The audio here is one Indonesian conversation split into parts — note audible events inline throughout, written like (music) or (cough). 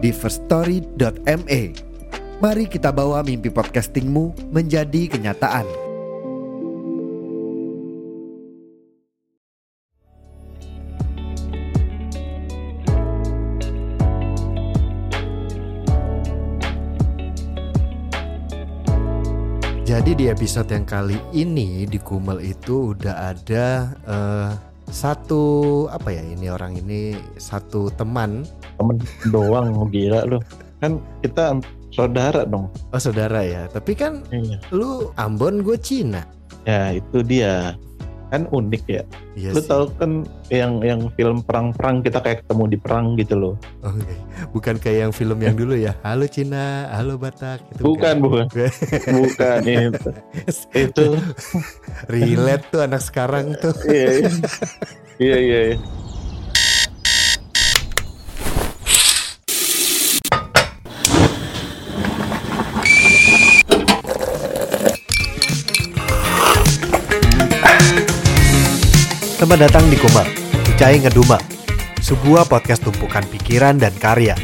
di firststory.me. Mari kita bawa mimpi podcastingmu menjadi kenyataan. Jadi di episode yang kali ini di Kumel itu udah ada eh, satu apa ya ini orang ini satu teman. Temen doang (laughs) gila lu. Kan kita saudara dong. Oh saudara ya. Tapi kan iya. lu Ambon gue Cina. Ya itu dia kan unik ya. Iya lu sih. tahu kan yang yang film perang-perang kita kayak ketemu di perang gitu loh. Oke. bukan kayak yang film yang dulu ya. Halo Cina halo Batak itu bukan bukan. (laughs) bukan. Itu. Itu. Relate tuh anak sekarang tuh. Iya. Iya iya iya Selamat datang di Kumel, Ucai Ngeduma, sebuah podcast tumpukan pikiran dan karya.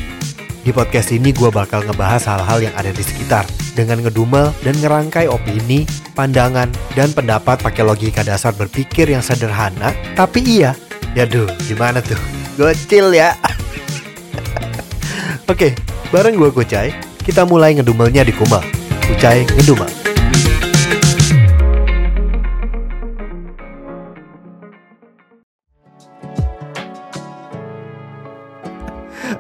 Di podcast ini gue bakal ngebahas hal-hal yang ada di sekitar dengan ngedumel dan ngerangkai opini, pandangan, dan pendapat pakai logika dasar berpikir yang sederhana, tapi iya. Yaduh, gimana tuh? Gocil ya. (laughs) Oke, bareng gue Kucai, kita mulai ngedumelnya di Kumel. Kucai Ngedumel.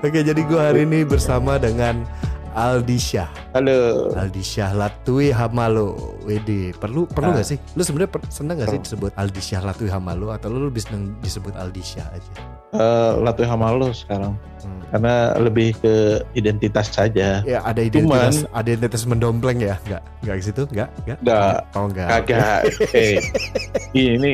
Oke, jadi gue hari ini bersama dengan Aldi Syah. halo Aldi Syah Latui Hamalo. Wede, perlu perlu Ah. nggak sih? Lu sebenarnya seneng gak sih disebut Aldi Syah Latui Hamalo atau lu lebih seneng disebut Aldi Syah aja? uh, Latuh Hamalo sekarang Hmm. karena lebih ke identitas saja Ya ada identitas, ada identitas mendompleng ya? Enggak, enggak ke situ? Enggak, enggak. Nggak. Oh enggak. kagak (laughs) eh ini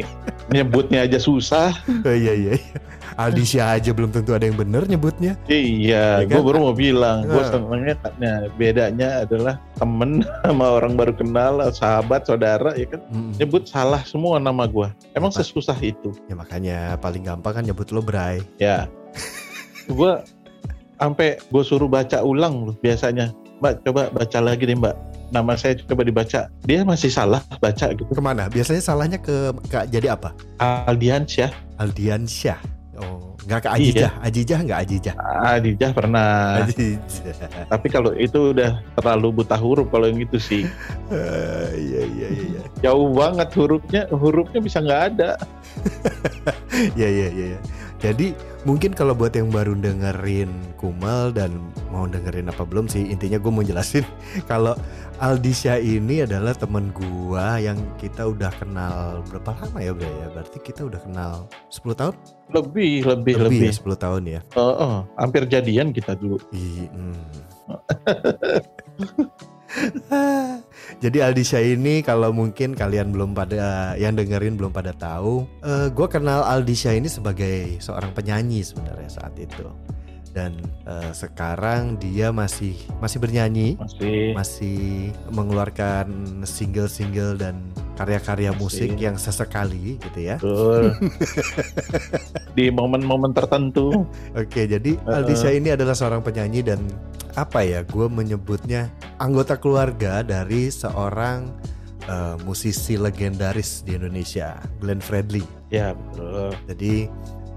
nyebutnya aja susah Oh, iya iya. iya. Aldi Syah aja belum tentu ada yang bener nyebutnya. Iya, Ya gue kan? baru mau bilang, gue senengnya nah, bedanya adalah temen sama orang baru kenal, sahabat, saudara, ya kan Mm. nyebut salah semua nama gue. Emang Apa? sesusah itu, Ya makanya paling gampang kan nyebut lo Bray. ya. gue sampai gue suruh baca ulang loh biasanya. Mbak, coba baca lagi deh Mbak. Nama saya coba dibaca. Dia masih salah baca gitu. Ke mana? Biasanya salahnya ke, ke jadi apa? Aldiansyah, Aldian Syah. Oh, enggak ke Iya. Ajijah. Ajijah enggak Ajijah. Adijah pernah. Ajijah. Tapi kalau itu udah terlalu buta huruf kalau yang itu sih. Eh, iya iya iya iya. Jauh banget hurufnya, hurufnya bisa nggak ada. (laughs) Iya iya iya. Jadi mungkin kalau buat yang baru dengerin Kumal dan mau dengerin apa belum sih intinya gue mau jelasin (laughs) kalau Aldisha ini adalah temen gua yang kita udah kenal berapa lama ya Bre ya berarti kita udah kenal 10 tahun Lebih, lebih, lebih. ya 10 tahun ya Oh, oh, hampir jadian kita dulu. Ih, hmm. (laughs) Jadi Aldisha ini kalau mungkin kalian belum pada yang dengerin belum pada tahu, eh gue kenal Aldisha ini sebagai seorang penyanyi sebenarnya saat itu. Dan eh, sekarang dia masih masih bernyanyi, Masih. masih mengeluarkan single-single dan karya-karya musik yang sesekali gitu ya. Betul. (laughs) Di momen-momen tertentu. Oke, jadi Uh-uh. Aldisha ini adalah seorang penyanyi dan apa ya? Gue menyebutnya anggota keluarga dari seorang eh, musisi legendaris di Indonesia, Glenn Fredly. Ya, betul. Jadi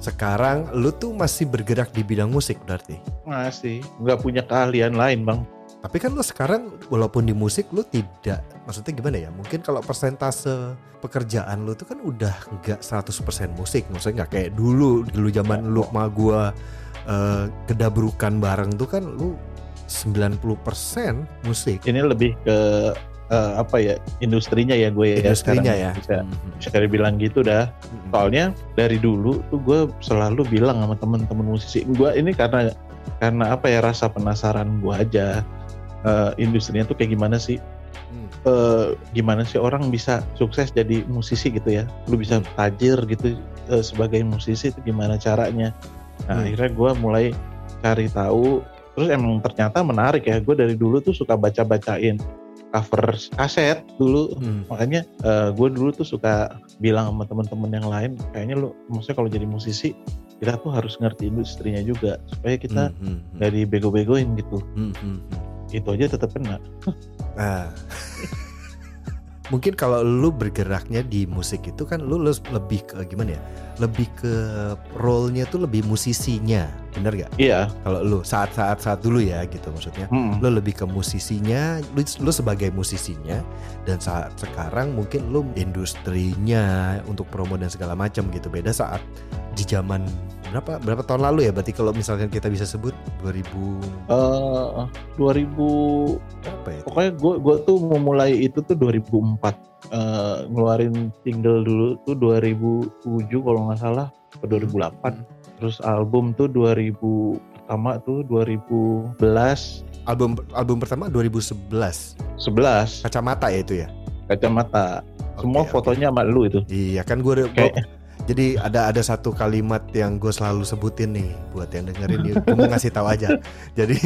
sekarang lu tuh masih bergerak di bidang musik berarti. Masih. Nggak punya keahlian lain, Bang. Tapi kan lu sekarang walaupun di musik lu tidak maksudnya gimana ya? Mungkin kalau persentase pekerjaan lu tuh kan udah nggak 100% musik. Maksudnya nggak kayak dulu dulu zaman lu sama gua eh, kedabrukan bareng tuh kan lu 90% musik. Ini lebih ke eh, apa ya industrinya ya gue ya Industrinya sekarang ya. bisa Mhm. bisa dibilang gitu dah Mhm. soalnya dari dulu tuh gue selalu bilang sama temen-temen musisi gue ini karena karena apa ya rasa penasaran gue aja eh, industrinya tuh kayak gimana sih Hmm. eh, gimana sih orang bisa sukses jadi musisi gitu ya lu bisa Hmm. tajir gitu eh, sebagai musisi itu gimana caranya nah Hmm. akhirnya gue mulai cari tahu terus emang ternyata menarik ya gue dari dulu tuh suka baca bacain cover kaset dulu Hmm. makanya gue dulu tuh suka bilang sama teman-teman yang lain kayaknya lu maksudnya kalau jadi musisi kita tuh harus ngerti industrinya juga supaya kita Hmm, hmm, hmm. nggak dibego-begoin gitu Hmm, hmm, hmm. itu aja tetap kena Nah, (laughs) mungkin kalau lu bergeraknya di musik itu kan lu, lu lebih ke gimana ya? Lebih ke role-nya tuh lebih musisinya, bener gak? iya Kalau lu saat-saat saat dulu ya gitu maksudnya. Mm. Lu lebih ke musisinya, lu, lu sebagai musisinya dan saat sekarang mungkin lu industrinya untuk promo dan segala macam gitu. Beda saat di zaman berapa berapa tahun lalu ya? Berarti kalau misalkan kita bisa sebut 2000 Eh, 2000 apa ya? pokoknya gue gue tuh memulai itu tuh 2004 Eh, ngeluarin single dulu tuh 2007 kalau nggak salah atau 2008 terus album tuh 2000 pertama tuh 2011 Album album pertama 2011 11 kacamata ya itu ya. kacamata semua oke. fotonya sama lu itu Iya kan gue Kayak- jadi ada ada satu kalimat yang gue selalu sebutin nih buat yang dengerin gue mau ngasih tahu aja. Jadi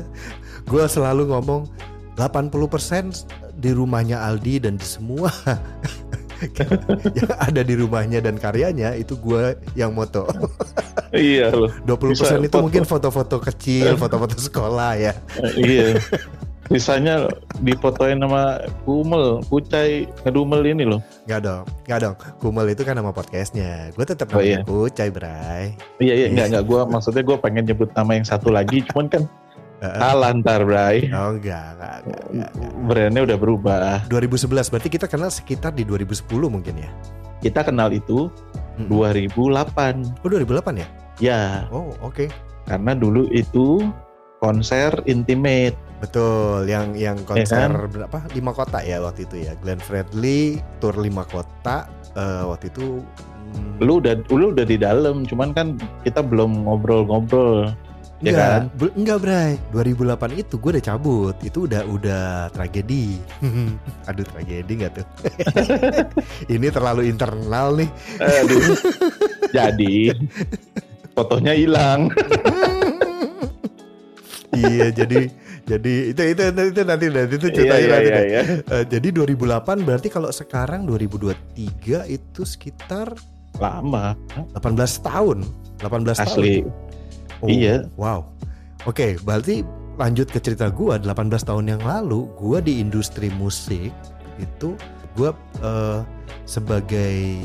(laughs) gue selalu ngomong 80% di rumahnya Aldi dan di semua (laughs) yang ada di rumahnya dan karyanya itu gue yang moto. (laughs) iya loh 20% Bisa itu foto. mungkin foto-foto kecil, foto-foto sekolah ya. iya sisanya difotoin sama Kumel Kucai ngedumel ini loh Gak dong, gak dong. Kumel itu kan nama podcastnya. Gue tetap Oh, namanya iya. Kucai, Bray. iya iya enggak enggak gue maksudnya gue pengen nyebut nama yang satu lagi cuman kan salah ntar Bray Oh enggak, enggak, enggak, enggak, enggak. brandnya udah berubah 2011 berarti kita kenal sekitar di 2010 mungkin ya. kita kenal itu Mm. 2008 Oh 2008 ya? ya Oh oke. karena dulu itu konser intimate Betul, yang yang konser kan? berapa? Lima kota ya waktu itu ya. Glenn Fredly tour lima kota eh, waktu itu. hmm, lu udah lu udah di dalam cuman kan kita belum ngobrol-ngobrol ya enggak, kan? bel- enggak Bray. 2008 itu gue udah cabut. Itu udah udah tragedi. (laughs) Aduh tragedi nggak tuh? (laughs) Ini terlalu internal nih. Aduh. (laughs) jadi fotonya hilang iya jadi jadi itu itu itu, itu nanti nanti itu ceritanya Iya, nanti iya, deh. iya. Eh, jadi 2008 berarti kalau sekarang 2023 itu sekitar lama 18 tahun. 18 asli tahun. Oh, Iya. Wow. Oke, berarti lanjut ke cerita gua 18 tahun yang lalu gua di industri musik itu gua eh, sebagai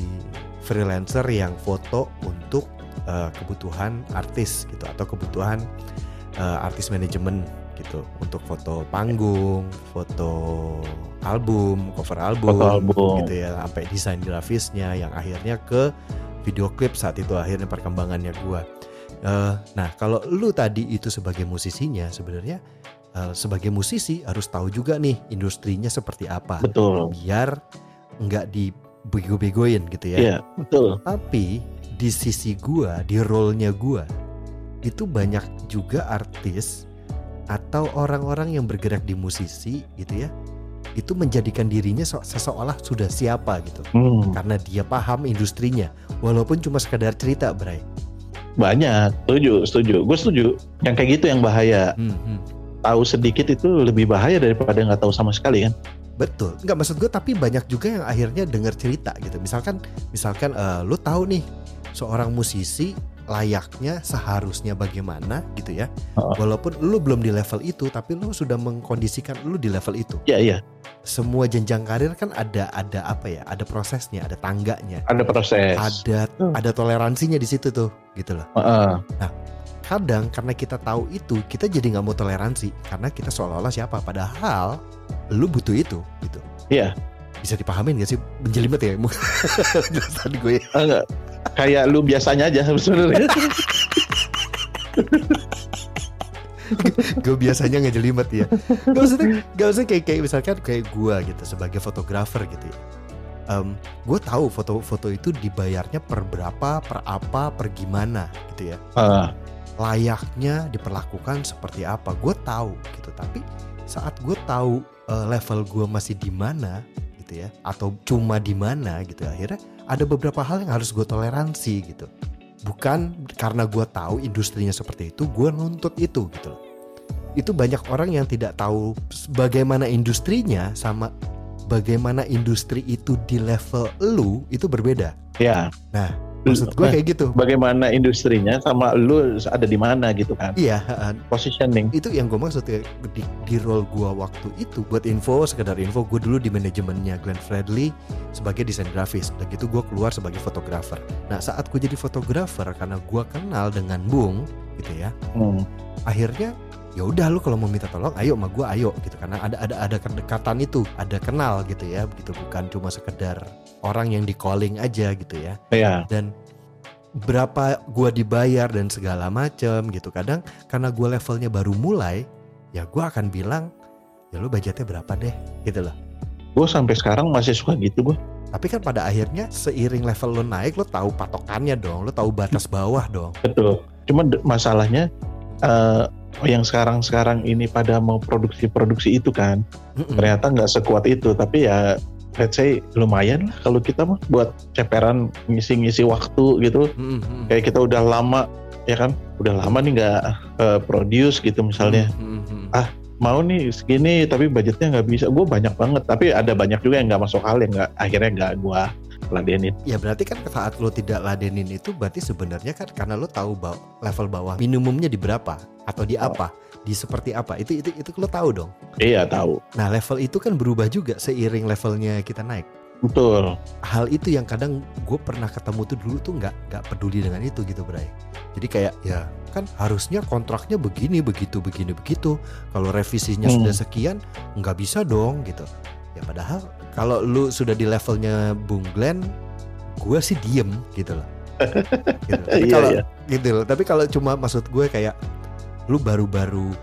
freelancer yang foto untuk eh, kebutuhan artis gitu atau kebutuhan eh, artis manajemen gitu untuk foto panggung, foto album, cover album, Foto album. gitu ya, sampai desain grafisnya yang akhirnya ke video klip saat itu akhirnya perkembangannya gua. Eh, nah, kalau lu tadi itu sebagai musisinya sebenarnya eh, sebagai musisi harus tahu juga nih industrinya seperti apa betul biar nggak dibego-begoin gitu ya. iya betul Tapi di sisi gua, di role-nya gua itu banyak juga artis atau orang-orang yang bergerak di musisi gitu ya. Itu menjadikan dirinya seseolah sudah siapa gitu. Hmm, Karena dia paham industrinya walaupun cuma sekedar cerita, Bray. banyak setuju setuju gue setuju yang kayak gitu yang bahaya Hmm, hmm. tahu sedikit itu lebih bahaya daripada nggak tahu sama sekali kan Betul, nggak maksud gue tapi banyak juga yang akhirnya dengar cerita gitu. Misalkan, misalkan eh, lu tahu nih seorang musisi layaknya seharusnya bagaimana gitu ya. Heeh. Walaupun lu belum di level itu, tapi lu sudah mengkondisikan lu di level itu. iya iya Semua jenjang karir kan ada ada apa ya? Ada prosesnya, ada tangganya, ada proses ada Hmm. ada toleransinya di situ tuh, gitu loh. Heeh. Kadang karena kita tahu itu, kita jadi nggak mau toleransi karena kita seolah-olah siapa. Padahal lu butuh itu, gitu. Iya. Bisa dipahamin gak sih? Menjelimet ya? (laughs) Tadi gue Ah, enggak. Kayak lu biasanya aja sebenarnya. (laughs) Gue biasanya ngejelimet ya gak usah gak usah kayak kayak misalkan kayak gue gitu sebagai fotografer gitu ya. Um, gue tahu foto-foto itu dibayarnya per berapa per apa per gimana gitu ya. Ah, layaknya diperlakukan seperti apa gue tahu gitu. Tapi saat gue tahu uh, level gue masih di mana gitu ya atau cuma di mana gitu akhirnya ada beberapa hal yang harus gue toleransi gitu bukan karena gue tahu industrinya seperti itu gue nuntut itu gitu loh. itu banyak orang yang tidak tahu bagaimana industrinya sama bagaimana industri itu di level lu itu berbeda ya. Nah, maksud gue kayak gitu Bagaimana industrinya sama lu ada di mana gitu kan? iya. Positioning. itu yang gue maksud ya, di, di role gue waktu itu buat info sekedar info gue dulu di manajemennya Glenn Fredly sebagai desain grafis dan gitu gue keluar sebagai fotografer nah saat gue jadi fotografer karena gue kenal dengan Bung gitu ya Hmm. akhirnya ya udah lu kalau mau minta tolong ayo sama gue ayo gitu karena ada ada ada kedekatan itu ada kenal gitu ya begitu bukan cuma sekedar orang yang di calling aja gitu ya Ya. dan berapa gua dibayar dan segala macem gitu kadang karena gua levelnya baru mulai ya gua akan bilang ya lu budgetnya berapa deh gitu loh Gue sampai sekarang masih suka gitu gue. tapi kan pada akhirnya seiring level lu naik lu tahu patokannya dong lu tahu batas bawah dong Betul. Cuman de- masalahnya eh yang sekarang-sekarang ini pada mau produksi-produksi itu kan Mm-mm. ternyata nggak sekuat itu tapi ya let's say lumayan lah kalau kita mah buat ceperan ngisi-ngisi waktu gitu. Mm-mm. kayak kita udah lama ya kan? Udah lama nih nggak eh, produce gitu misalnya. Mm-mm. mau nih segini tapi budgetnya nggak bisa. Gue banyak banget tapi ada banyak juga yang nggak masuk hal yang nggak akhirnya nggak gue ladenin. Ya berarti kan saat lu tidak ladenin itu berarti sebenarnya kan karena lu tahu baw- level bawah minimumnya di berapa atau di apa di seperti apa? Itu itu itu lu tahu dong. Iya tahu. Nah level itu kan berubah juga seiring levelnya kita naik. Betul. Hal itu yang kadang gue pernah ketemu tuh dulu tuh nggak nggak peduli dengan itu gitu Bray. Jadi kayak ya kan harusnya kontraknya begini begitu begini begitu. Kalau revisinya Hmm. sudah sekian nggak bisa dong gitu. Ya padahal kalau lu sudah di levelnya Bung Glenn gue sih diem gitu loh. (laughs) Gitu. tapi Iya, kalau iya. gitu loh. Tapi kalau cuma maksud gue kayak lu baru-baru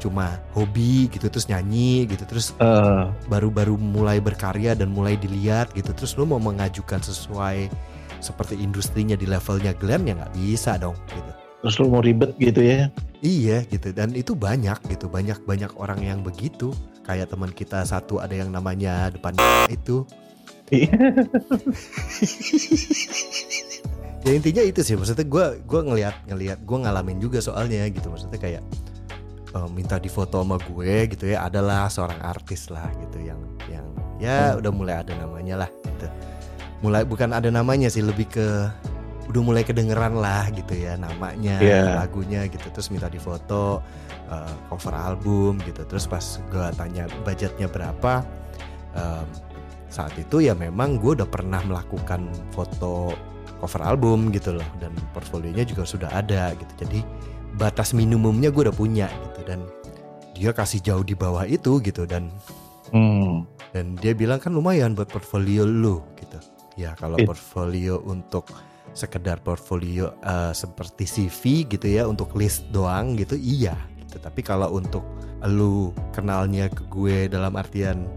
cuma hobi gitu terus nyanyi gitu terus Eh, baru-baru mulai berkarya dan mulai dilihat gitu terus lu mau mengajukan sesuai seperti industrinya di levelnya Glenn ya nggak bisa dong gitu. Terus lu mau ribet gitu ya? Iya gitu. Dan itu banyak gitu banyak banyak orang yang begitu. Kayak teman kita satu ada yang namanya depan itu (laughs) ya intinya itu sih. Maksudnya gue gua ngelihat ngelihat gue ngalamin juga soalnya gitu. Maksudnya kayak eh, minta difoto sama gue gitu ya. Adalah seorang artis lah gitu yang yang ya Hmm. udah mulai ada namanya lah gitu. Mulai bukan ada namanya sih lebih ke udah mulai kedengeran lah gitu ya namanya Iya. lagunya gitu. Terus minta difoto eh, cover album gitu. Terus pas gue tanya budgetnya berapa em, saat itu ya memang gue udah pernah melakukan foto cover album gitu loh dan portfolionya juga sudah ada gitu. Jadi batas minimumnya gue udah punya gitu dan dia kasih jauh di bawah itu gitu dan hmm. dan dia bilang kan lumayan buat portfolio lu gitu. Ya kalau It- portfolio untuk sekedar portfolio eh, seperti CV gitu ya untuk list doang gitu iya gitu. Tapi kalau untuk lu kenalnya ke gue dalam artian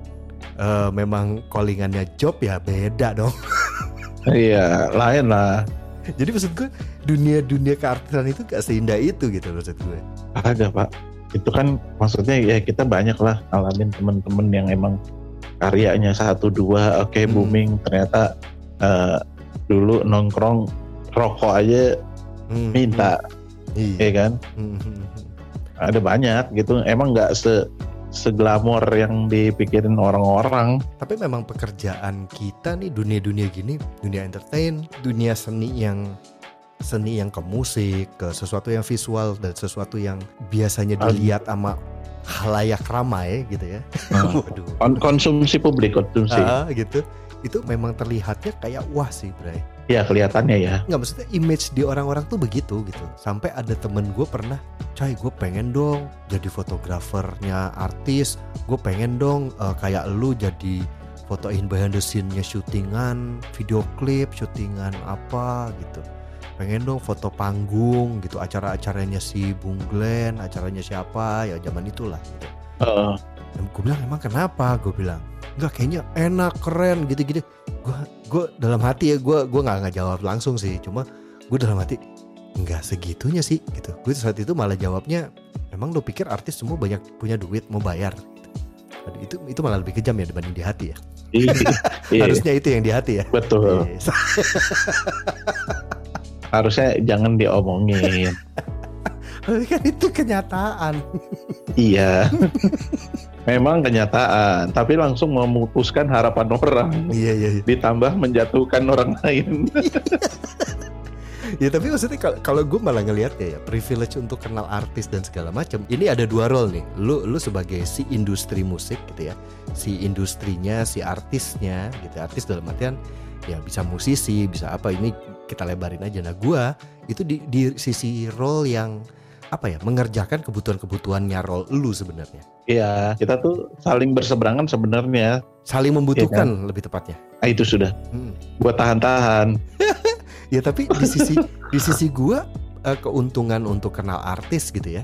eh, memang callingannya job ya beda dong (laughs) iya lain lah. Jadi maksud gue dunia dunia keartisan itu gak seindah itu gitu maksud gue ada pak. Itu kan maksudnya ya kita banyak lah ngalamin temen-temen yang emang karyanya satu dua oke Hmm. booming. Ternyata eh, dulu nongkrong rokok aja Hmm, minta. hmm, iya. Ya kan? Hmm, hmm, hmm. ada banyak gitu. Emang nggak se seglamor yang dipikirin orang-orang Tapi memang pekerjaan kita nih dunia-dunia gini, dunia entertain, dunia seni yang seni yang ke musik, ke sesuatu yang visual dan sesuatu yang biasanya Ah. dilihat sama halayak ramai gitu ya. (laughs) Waduh. Kon- konsumsi publik konsumsi Ah, gitu. Itu memang terlihatnya kayak wah sih, Bray. Ya kelihatannya ya Nggak maksudnya image di orang-orang tuh begitu gitu. Sampai ada temen gue pernah, coy gue pengen dong jadi fotografernya artis. Gue pengen dong eh, kayak lu jadi fotoin behind the scene-nya syutingan, video klip, syutingan apa gitu. pengen dong foto panggung gitu acara-acaranya si Bung Glenn acaranya siapa ya zaman itulah gitu. Heeh. Dan gue bilang emang kenapa? Gue bilang nggak kayaknya enak keren gitu-gitu. Gue gue dalam hati ya gue gue nggak nggak jawab langsung sih. Cuma gue dalam hati nggak segitunya sih gitu. Gue saat itu malah jawabnya emang lo pikir artis semua banyak punya duit mau bayar? Aduh, itu itu malah lebih kejam ya dibanding di hati ya. Iya. Iya. (laughs) Harusnya itu yang di hati ya. Betul. Iya. (laughs) Harusnya jangan diomongin. (laughs) Kan itu kenyataan. iya. Memang kenyataan, tapi langsung memutuskan harapan orang. Iya iya. iya. Ditambah menjatuhkan orang lain. (laughs) Ya tapi maksudnya kal- kalau gue malah ngelihatnya ya privilege untuk kenal artis dan segala macam. Ini ada dua role nih. Lu lu sebagai si industri musik gitu ya, si industrinya, si artisnya gitu. Artis dalam artian ya bisa musisi, bisa apa ini kita lebarin aja. Nah gue itu di, di sisi role yang apa ya mengerjakan kebutuhan-kebutuhannya role lu sebenarnya. Iya, kita tuh saling berseberangan sebenarnya. Saling membutuhkan lebih tepatnya. Ah, itu sudah. Hmm. Gua tahan-tahan. (laughs) Ya tapi di sisi di sisi gua eh, keuntungan untuk kenal artis gitu ya.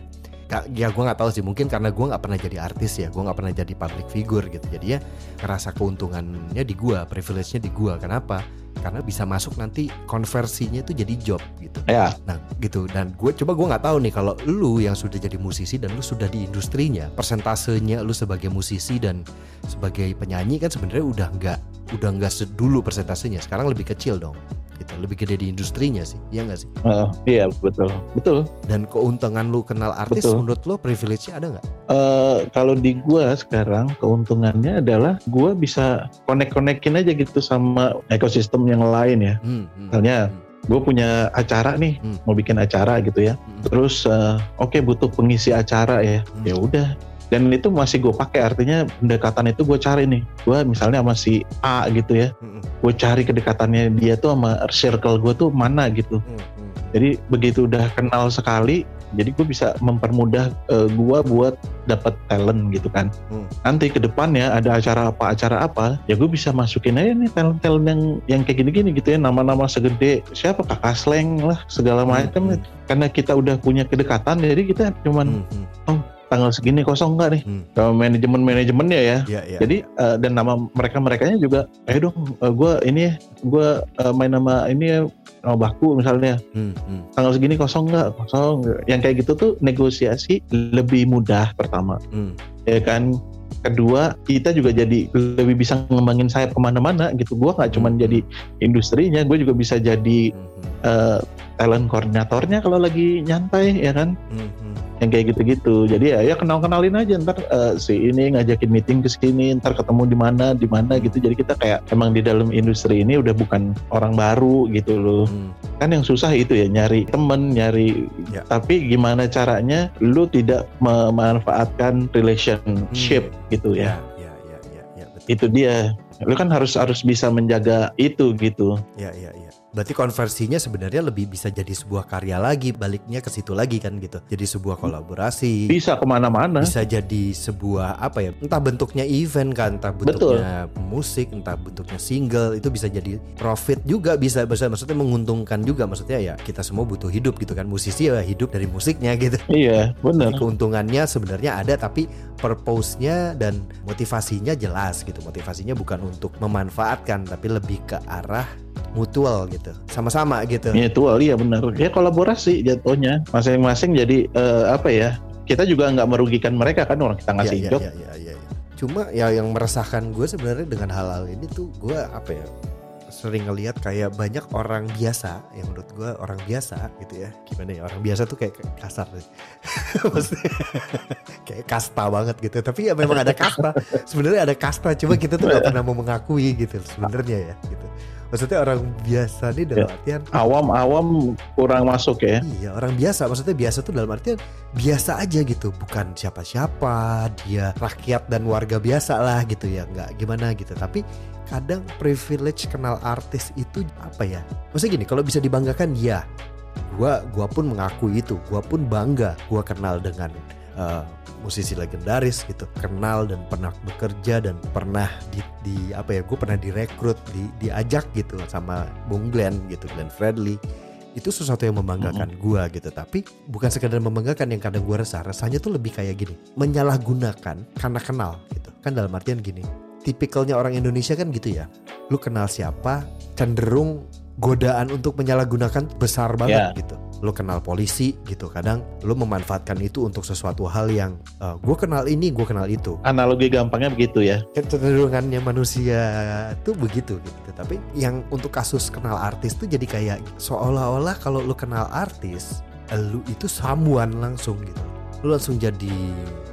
Ya gue nggak tahu sih mungkin karena gua nggak pernah jadi artis ya, gua nggak pernah jadi public figure gitu. Jadi ya ngerasa keuntungannya di gua, privilege-nya di gua. Kenapa? Karena bisa masuk nanti konversinya itu jadi job gitu. Ya, Nah gitu. Dan gue coba gue nggak tahu nih kalau lu yang sudah jadi musisi dan lu sudah di industrinya persentasenya lu sebagai musisi dan sebagai penyanyi kan sebenarnya udah nggak udah nggak sedulu persentasenya. Sekarang lebih kecil dong gitu. Lebih gede di industrinya sih ya nggak sih? Eh, iya betul, betul. dan keuntungan lu kenal artis Betul. menurut lu privilege-nya ada nggak? Eh, kalau di gua sekarang keuntungannya adalah gua bisa connect-connectin aja gitu sama ekosistem yang lain ya. Hmm, hmm, Misalnya, hmm, Gue punya acara nih, Hmm. mau bikin acara gitu ya. hmm, Terus eh, oke butuh pengisi acara ya. Hmm. Ya udah. Dan itu masih gue pakai artinya pendekatan itu gue cari nih. Gue misalnya sama si A gitu ya. hmm, Gue cari kedekatannya dia tuh sama circle gue tuh mana gitu. hmm, hmm. Jadi begitu udah kenal sekali, jadi gue bisa mempermudah eh, gua buat dapat talent gitu kan. Hmm. Nanti ke depannya ada acara apa acara apa, ya gue bisa masukin aja nih talent-talent yang yang kayak gini-gini gitu ya, nama-nama segede siapa kakak Sleng lah segala macam. hmm. Karena kita udah punya kedekatan, jadi kita cuman Hmm, hmm, tanggal segini kosong nggak nih? hmm. Kalau manajemen manajemennya ya, Ya, ya. jadi eh, dan nama mereka merekanya juga, ayo dong, gue ini gue main nama ini ya, nama baku misalnya Hmm, hmm. tanggal segini kosong nggak kosong yang kayak gitu tuh negosiasi lebih mudah pertama Hmm. ya kan kedua kita juga jadi lebih bisa ngembangin sayap ke mana-mana gitu gua nggak cuman Hmm. jadi industrinya gue juga bisa jadi Hmm, eh, talent koordinatornya kalau lagi nyantai ya kan hmm, hmm. yang kayak gitu-gitu jadi ya ya kenal-kenalin aja ntar eh, si ini ngajakin meeting ke sini ntar ketemu di mana di mana gitu jadi kita kayak emang di dalam industri ini udah bukan orang baru gitu loh Hmm. kan yang susah itu ya nyari temen nyari Ya. tapi gimana caranya lu tidak memanfaatkan relationship gitu ya Ya, ya, ya, ya, betul. itu dia lu kan harus harus bisa menjaga itu gitu Ya, ya, ya. Berarti konversinya sebenarnya lebih bisa jadi sebuah karya lagi, baliknya ke situ lagi kan gitu. Jadi sebuah kolaborasi, bisa ke mana-mana bisa jadi sebuah apa ya? Entah bentuknya event kan, entah bentuknya musik, entah bentuknya single, itu bisa jadi profit juga bisa, bisa maksudnya menguntungkan juga. Maksudnya ya kita semua butuh hidup gitu kan. Musisi ya hidup dari musiknya gitu. iya Jadi keuntungannya sebenarnya ada tapi purpose-nya dan motivasinya jelas gitu. Motivasinya bukan untuk memanfaatkan tapi lebih ke arah mutual gitu. Sama-sama gitu. mutual iya bener ya kolaborasi jatuhnya. Masing-masing jadi eh, apa ya kita juga nggak merugikan mereka kan orang kita ngasih Iya, job. iya, iya, iya, iya. Cuma ya yang meresahkan gue sebenarnya dengan hal-hal ini tuh gue apa ya sering ngelihat kayak banyak orang biasa yang menurut gue orang biasa gitu ya. Gimana ya orang biasa tuh kayak kasar sih (laughs) Maksudnya, (laughs) kayak kasta banget gitu. Tapi ya memang ada kasta. (laughs) Sebenarnya ada kasta cuma kita tuh gak pernah mau mengakui gitu sebenarnya ya gitu maksudnya orang biasa nih dalam artian awam-awam kurang masuk ya. Iya orang biasa. Maksudnya biasa tuh dalam artian biasa aja gitu. Bukan siapa-siapa dia rakyat dan warga biasa lah gitu ya. Nggak gimana gitu. Tapi kadang privilege kenal artis itu apa ya? Maksudnya gini kalau bisa dibanggakan ya gua gua pun mengakui itu. Gua pun bangga gua kenal dengan eh, musisi legendaris gitu kenal dan pernah bekerja dan pernah di, di apa ya gue pernah direkrut di diajak gitu sama Bung Glenn gitu Glenn Fredly. Itu sesuatu yang membanggakan gua gitu tapi bukan sekedar membanggakan yang kadang gua resah. Rasanya tuh lebih kayak gini menyalahgunakan karena kenal gitu. Kan dalam artian gini tipikalnya orang Indonesia kan gitu ya. Lu kenal siapa cenderung godaan untuk menyalahgunakan besar banget Ya. gitu lu kenal polisi gitu kadang lu memanfaatkan itu untuk sesuatu hal yang gue kenal ini gue kenal itu. Analogi gampangnya begitu ya. kecenderungannya manusia tuh begitu gitu. Tapi yang untuk kasus kenal artis tuh jadi kayak seolah-olah kalau lu kenal artis lu itu samuan langsung gitu lu langsung jadi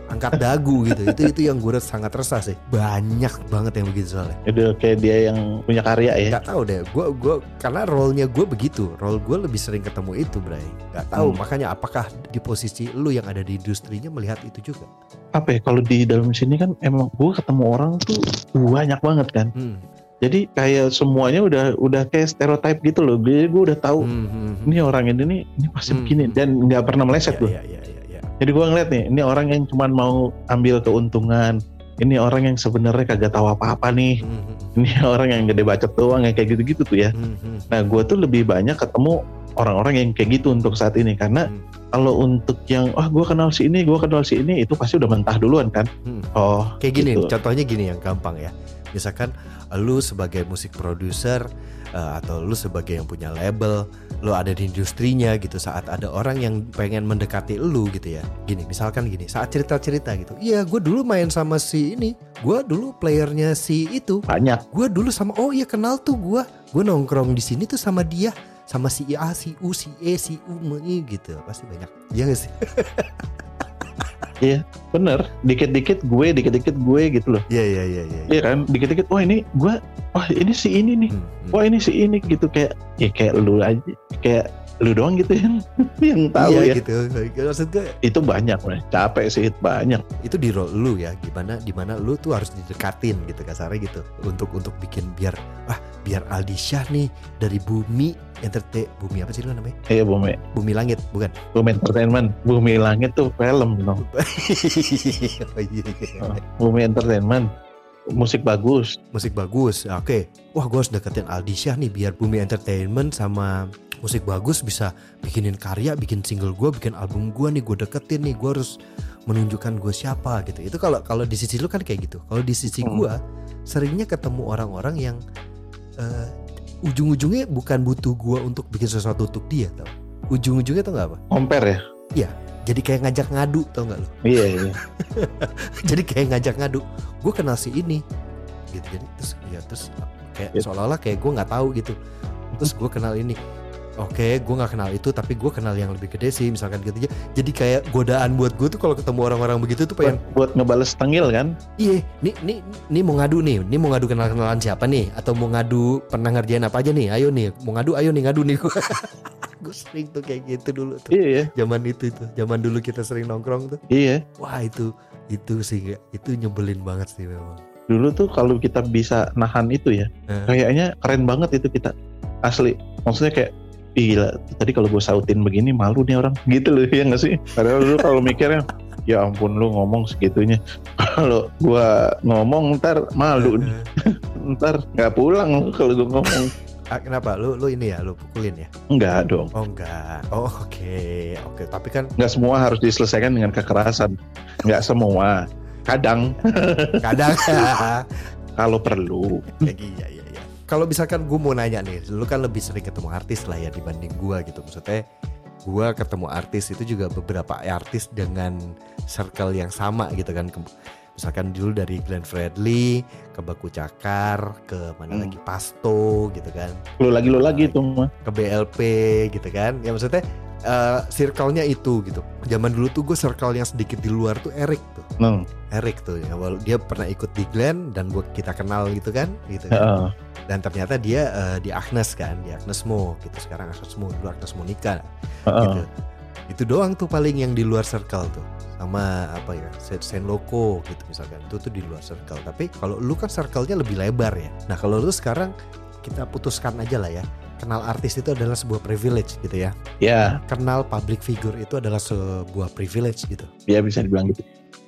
angkat dagu gitu itu itu yang gue sangat resah sih banyak banget yang begitu soalnya Itu kayak dia yang punya karya ya. nggak tahu deh gue gue karena role-nya gue begitu role gue lebih sering ketemu itu Bray nggak tahu Hmm. makanya apakah di posisi lu yang ada di industrinya melihat itu juga Apa ya kalau di dalam sini kan emang gue ketemu orang tuh banyak banget kan. hmm. Jadi kayak semuanya udah udah kayak stereotype gitu loh. Gue gue udah tahu Hmm, hmm, hmm. ini orang ini nih ini pasti Hmm. begini dan nggak pernah meleset gue. iya, iya, iya, iya. Jadi gue ngeliat nih, ini orang yang cuman mau ambil keuntungan. Ini orang yang sebenarnya kagak tahu apa-apa nih. Hmm, hmm, Ini orang yang gede bacot doang yang kayak gitu-gitu tuh ya. hmm, hmm. Nah gue tuh lebih banyak ketemu orang-orang yang kayak gitu untuk saat ini karena Hmm. kalau untuk yang ah gue kenal si ini, gue kenal si ini itu pasti udah mentah duluan kan. Hmm. Oh Kayak gini, gitu. contohnya gini yang gampang ya. Misalkan lu sebagai musik produser eh, atau lu sebagai yang punya label, lu ada di industrinya gitu. Saat ada orang yang pengen mendekati lu gitu ya. Gini, misalkan gini, saat cerita-cerita gitu. Iya, gue dulu main sama si ini. Gue dulu playernya si itu. banyak. Gue dulu sama oh iya kenal tuh gue. Gue nongkrong di sini tuh sama dia sama si A, si U, si E, si U, gitu. Pasti banyak. Iya gak sih? (laughs) Bener, dikit-dikit gue, dikit-dikit gue gitu loh. Iya, iya, iya, iya. Iya kan, dikit-dikit, wah ini gue, wah ini si ini nih, Hmm, hmm. wah ini si ini gitu kayak, ya kayak lu aja, kayak lu doang gitu yang (laughs) yang tahu iya ya. gitu. Maksud gue Itu banyak, man. capek sih itu banyak. itu di role lu ya gimana di mana lu tuh harus didekatin gitu kasarnya gitu untuk untuk bikin biar ah biar Aldi Syah nih dari bumi entertain bumi apa sih lu namanya Iya bumi, bumi langit bukan bumi entertainment, bumi langit tuh film, no. (laughs) oh, iya, iya. bumi entertainment, musik bagus. musik bagus oke wah gue harus deketin Aldi Syah nih biar bumi entertainment sama musik bagus bisa bikinin karya bikin single gue bikin album gue nih gue deketin nih gue harus menunjukkan gue siapa gitu. Itu kalau kalau di sisi lu kan kayak gitu. Kalau di sisi Hmm. gue seringnya ketemu orang-orang yang eh, ujung-ujungnya bukan butuh gue untuk bikin sesuatu untuk dia tau. Ujung-ujungnya tau gak apa? Compare ya? jadi kayak ngajak ngadu tau gak lu? Iya, iya. (laughs) jadi kayak ngajak ngadu gue kenal si ini. Gitu jadi terus ya terus kayak Ya. seolah-olah kayak gue nggak tahu gitu. Terus gue kenal ini oke gue nggak kenal itu tapi gue kenal yang lebih gede sih misalkan gitu jadi kayak godaan buat gue tuh kalau ketemu orang-orang begitu tuh Buat, pengen buat ngebales tengil kan? iya nih nih nih mau ngadu nih nih mau ngadu kenal kenalan siapa nih atau mau ngadu pernah ngerjain apa aja nih ayo nih mau ngadu ayo nih ngadu nih (laughs) gue sering tuh kayak gitu dulu tuh Iya, iya. zaman itu tuh zaman dulu kita sering nongkrong tuh Iya. wah itu itu sih itu nyebelin banget sih memang Dulu tuh kalau kita bisa nahan itu ya, Eh. kayaknya keren banget itu kita. Asli. Maksudnya kayak "Ih, gila tadi kalau gue sautin begini malu nih orang gitu loh ya nggak sih padahal dulu kalau mikirnya ya ampun lu ngomong segitunya (laughs) kalau gua ngomong ntar malu nih. (laughs) ntar nggak pulang lu kalau gue ngomong Ah, kenapa? Lu lu ini ya, lu pukulin ya? enggak dong Oh enggak. Oh oke. Oke, tapi kan nggak semua harus diselesaikan dengan kekerasan nggak semua kadang kadang (laughs) kalau perlu iya iya iya. Kalau misalkan gue mau nanya nih, lu kan lebih sering ketemu artis lah ya dibanding gua gitu. Maksudnya gua ketemu artis itu juga beberapa artis dengan circle yang sama gitu kan. Misalkan dulu dari Glenn Fredly ke Baku Cakar, ke mana Hmm. lagi Pasto gitu kan. lu lagi lu lagi tuh mah ke BLP gitu kan ya maksudnya eh, circle-nya itu gitu. Zaman dulu tuh gue circle yang sedikit di luar tuh Eric tuh. Neng, Eric tuh ya walau dia pernah ikut di Glenn dan gue kita kenal gitu kan gitu kan. heeh. dan ternyata dia eh, di Agnes kan di Agnes Mo gitu. Sekarang Agnes Mo dulu Agnes Monica heeh. gitu. Itu doang tuh paling yang di luar circle tuh. Sama apa ya Sen- Sen Loco gitu misalkan. Itu tuh di luar circle. Tapi kalau lu kan circle-nya lebih lebar ya. Nah kalau lu sekarang kita putuskan aja lah ya kenal artis itu adalah sebuah privilege gitu ya. Ya. Kenal public figure itu adalah sebuah privilege gitu. Ya bisa dibilang gitu.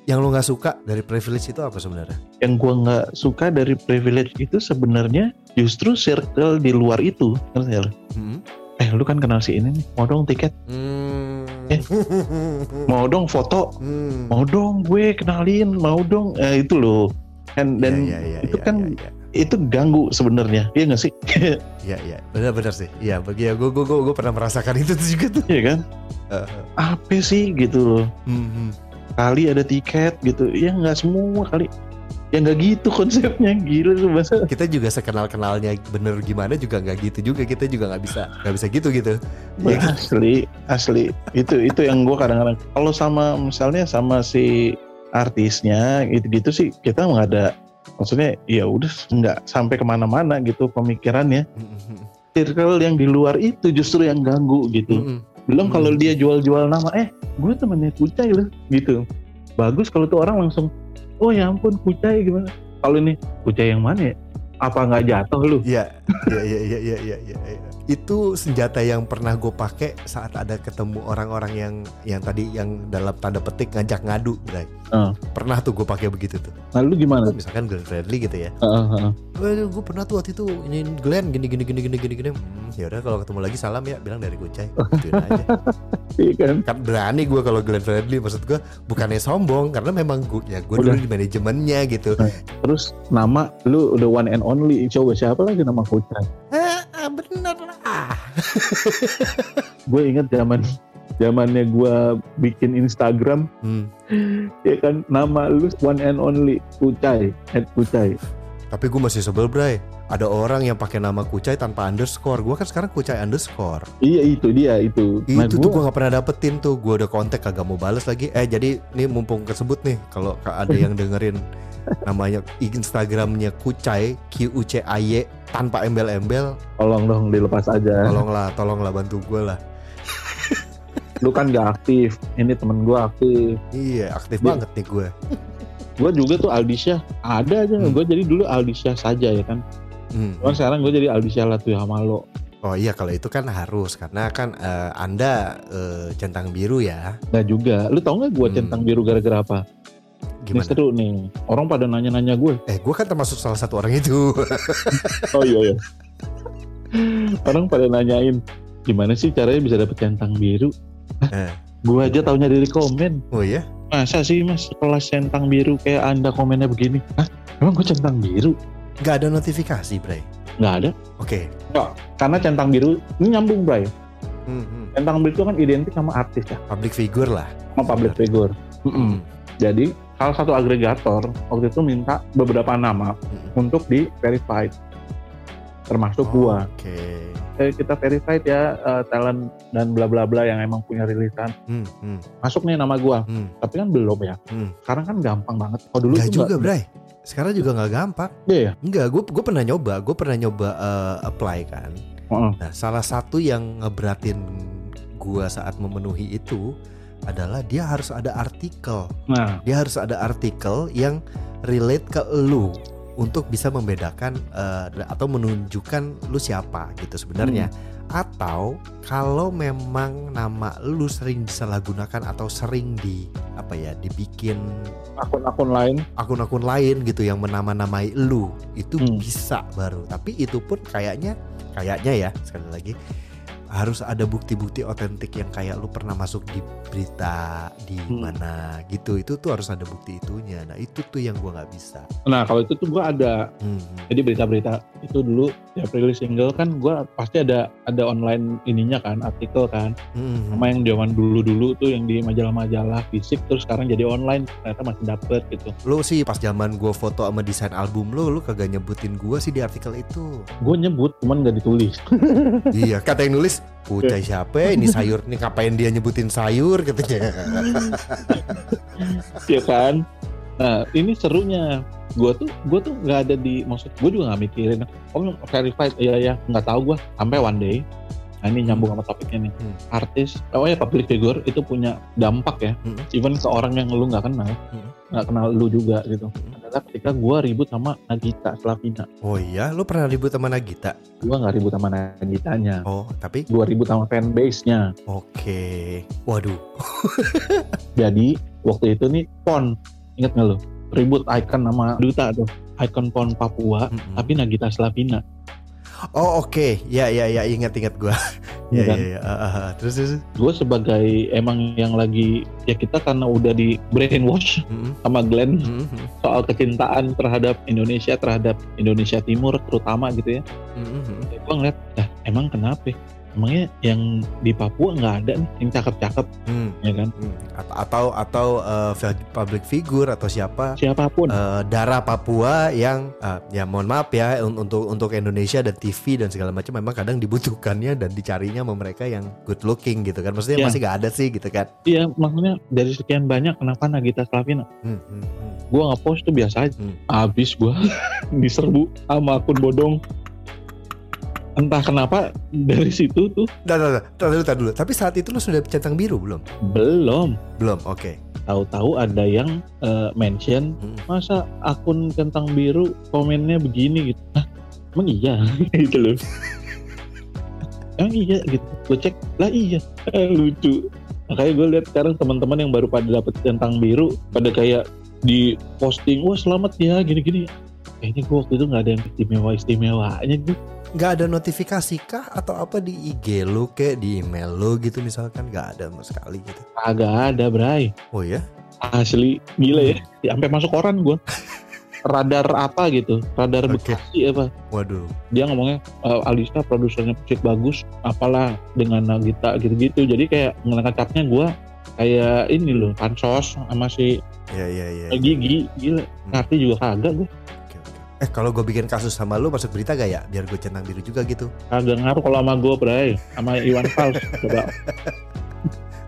Yang lu nggak suka dari privilege itu apa sebenarnya? Yang gua nggak suka dari privilege itu sebenarnya justru circle di luar itu. Ngerti lu? hmm? eh lu kan kenal si ini nih. Mau dong tiket. Hmm. Eh. mau dong foto. Hmm. mau dong gue kenalin. Mau dong. Eh, itu loh. Kan dan Iya, iya, itu iya, kan iya, itu ganggu sebenarnya iya nggak sih (laughs) iya, iya. benar-benar sih. Iya, bagi ya gue gue gue pernah merasakan itu tuh juga tuh. Iya kan Uh, apa sih gitu loh hmm, hmm. kali ada tiket gitu ya nggak semua kali ya nggak gitu konsepnya gila tuh masa Kita juga sekenal kenalnya bener gimana juga nggak gitu juga. Kita juga nggak bisa nggak bisa gitu gitu. Kan? asli asli itu itu yang gue kadang-kadang kalau sama misalnya sama si artisnya gitu-gitu sih kita nggak ada maksudnya ya udah nggak sampai ke mana-mana gitu pemikirannya Hmm, hmm, hmm. circle yang di luar itu justru yang ganggu gitu Hmm, hmm. belum kalau Hmm. dia jual-jual nama eh gue temennya Kucai loh gitu bagus kalau tuh orang langsung oh ya ampun Kucai gimana kalau ini Kucai yang mana ya apa nggak jatuh lu Iya, iya, iya, iya, iya, iya, iya, iya. Itu senjata yang pernah gue pakai saat ada ketemu orang-orang yang yang tadi yang dalam tanda petik ngajak ngadu, Bray. Ah. Pernah tuh gue pakai begitu tuh. nah lu gimana Misalkan Glenn Fredly gitu ya. Heeh, heeh. Waduh, gue pernah tuh waktu itu ini Glenn gini gini gini gini gini gini. Hmm, ya udah kalau ketemu lagi salam ya, bilang dari Kucai. Gituin aja. (laughs) iya kan Kan berani gue kalau Glenn Fredly maksud gue bukannya sombong karena memang gue ya gue dulu di manajemennya gitu. terus nama lu udah one and only coba siapa lagi nama Kucai Bener lah. (laughs) gue inget zaman zamannya gue bikin Instagram Hmm. ya kan nama lu one and only Kucai at Kucai Tapi gue masih sebel Bray. Ada orang yang pakai nama Kucai tanpa underscore. Gue kan sekarang Kucai underscore. Iya itu dia itu. Itu tuh gua- gue gak pernah dapetin tuh. Gue udah kontak kagak mau bales lagi. Eh jadi nih mumpung kesebut nih Kalau ada yang (laughs) dengerin Namanya Instagramnya Kucai Q U C A Y Tanpa embel-embel tolong dong dilepas aja. Tolonglah Tolonglah bantu gue lah. Lu kan gak aktif. Ini temen gue aktif. Iya aktif banget nih gue gue juga tuh Aldisha. Ada aja. Hmm. gue jadi dulu Aldisha saja ya kan? Hmm. cuman sekarang gue jadi Aldisha Latuyamalo Oh iya kalau itu kan harus. Karena kan eh, Anda eh, centang biru ya. Nah juga. Lu tau gak gue Hmm. centang biru gara-gara apa? Ini Gimana? seru nih. Orang pada nanya-nanya gue Eh gue kan termasuk salah satu orang itu. (laughs) Oh iya iya. Orang pada nanyain gimana sih caranya bisa dapet centang biru? Eh. gue aja taunya dari komen. Oh iya masa sih mas? Kelas centang biru kayak anda komennya begini. Hah? emang gue centang biru? Gak ada notifikasi Bray. Nggak ada. Oke. Karena centang biru ini nyambung Bray. Hmm, hmm. centang biru itu kan identik sama artis ya? Public figure lah. Sama public figure. Hmm. jadi salah satu agregator waktu itu minta beberapa nama Hmm. untuk di verified termasuk Oh, gua. Oke eh, kita verified ya eh, talent dan bla bla bla yang emang punya rilisan. Hmm, hmm, masuk nih nama gua. Hmm. tapi kan belum ya. Hmm. sekarang kan gampang banget. Oh dulu Gak juga nggak- Bray. Sekarang juga gak gampang. Iya. Ya Enggak gue gue pernah nyoba. Gue pernah nyoba eh, apply kan. Heeh. Nah salah satu yang ngeberatin gue saat memenuhi itu adalah dia harus ada artikel. Nah. Dia harus ada artikel yang relate ke lu untuk bisa membedakan eh, atau menunjukkan lu siapa gitu sebenarnya. Atau kalau memang nama lu sering disalahgunakan atau sering di apa ya dibikin akun-akun lain. akun-akun lain gitu yang menama-namai lu itu Hmm. bisa baru. Tapi itu pun kayaknya kayaknya ya sekali lagi harus ada bukti-bukti otentik yang kayak lu pernah masuk di berita di Hmm. mana gitu. Itu tuh harus ada bukti itunya. Nah itu tuh yang gua nggak bisa. Nah kalau itu tuh gua ada. Hmm. jadi berita-berita itu dulu ya rilis single kan gua pasti ada ada online ininya kan artikel kan. Hmm. sama yang zaman dulu-dulu tuh yang di majalah-majalah fisik terus sekarang jadi online. Ternyata masih dapet gitu. Lu sih pas zaman gua foto sama desain album lu lu kagak nyebutin gua sih di artikel itu. Gue nyebut cuman gak ditulis. Iya kata yang nulis Kucai siapa ini sayur? Nih ngapain dia nyebutin sayur katanya (laughs) ya? Kan? Nah ini serunya. Gue tuh gue tuh nggak ada di maksud gue juga nggak mikirin. Oh verified. Iya ya nggak tahu gue sampai one day nah ini nyambung sama topiknya nih. Hmm. artis oh ya public figure itu punya dampak ya. Hmm. even ke orang yang lu nggak kenal Hmm. nggak kenal lu juga gitu. Hmm. Adalah ketika gue ribut sama Nagita Slavina. Oh iya? Lu pernah ribut sama Nagita? Gue nggak ribut sama Nagitanya. Oh tapi? Gue ribut sama fanbase nya Oke, waduh. (laughs) jadi waktu itu nih pon inget nggak lo ribut icon nama duta tuh. Icon pon Papua Mm-mm. tapi Nagita Slavina. Oh oke, ya ya ya. Ingat ingat gua. Iya kan? iya iya. Ah, ah, ah. Terus terus. gue sebagai emang yang lagi ya kita karena udah di brainwash Mm, sama Glenn mm, mm, soal kecintaan terhadap Indonesia terhadap Indonesia Timur terutama gitu ya mm, mm, mm. gue ngeliat lah emang kenapa ya? Emangnya yang di Papua nggak ada nih yang cakep-cakep Hmm, ya kan? Hmm. Atau atau fi- public figure atau siapa? Siapa pun. Eh, darah Papua yang eh, ya mohon maaf ya un- untuk untuk Indonesia dan TV dan segala macam memang kadang dibutuhkannya dan dicarinya sama mereka yang good looking gitu kan. Maksudnya Iya. masih gak ada sih gitu kan? Iya maksudnya dari sekian banyak kenapa Nagita Slavina? Hmm, hmm, hmm. gue ngepost tuh biasa aja. Hmm. abis gue (laughs) diserbu sama akun bodong entah kenapa dari situ tuh. Tar, tar, tar dulu. Tapi saat itu lu sudah centang biru belum? belum. Belum, oke. tahu-tahu ada yang eh, mention Hmm. masa akun centang biru komennya begini? gitu. Hah, emang iya? (laughs) Gitu loh. Emang iya? gitu. Gue cek lah iya. (laughs) Lucu. Makanya gue lihat sekarang teman-teman yang baru pada dapet centang biru pada kayak di posting wah selamat ya gini-gini. Kayaknya gue waktu itu nggak ada yang istimewa istimewanya gitu Nggak ada notifikasi kah atau apa di IG lu kayak di email lu gitu misalkan nggak ada sama sekali gitu. agak ada bray Oh ya? asli gila ya Ya, sampai masuk koran gue (laughs) radar apa gitu radar Oke. Bekasi apa Waduh. dia ngomongnya e, Alista produsernya musik bagus apalah dengan Nagita gitu-gitu jadi kayak ngangkatnya gue kayak ini loh pansos sama si Ya ya ya. Gigi gila ngerti juga kagak gue. Eh kalau gue bikin kasus sama lu masuk berita gak ya? Biar gue centang biru juga gitu. kagak ngaruh kalau sama gue bray sama Iwan Fals coba (laughs)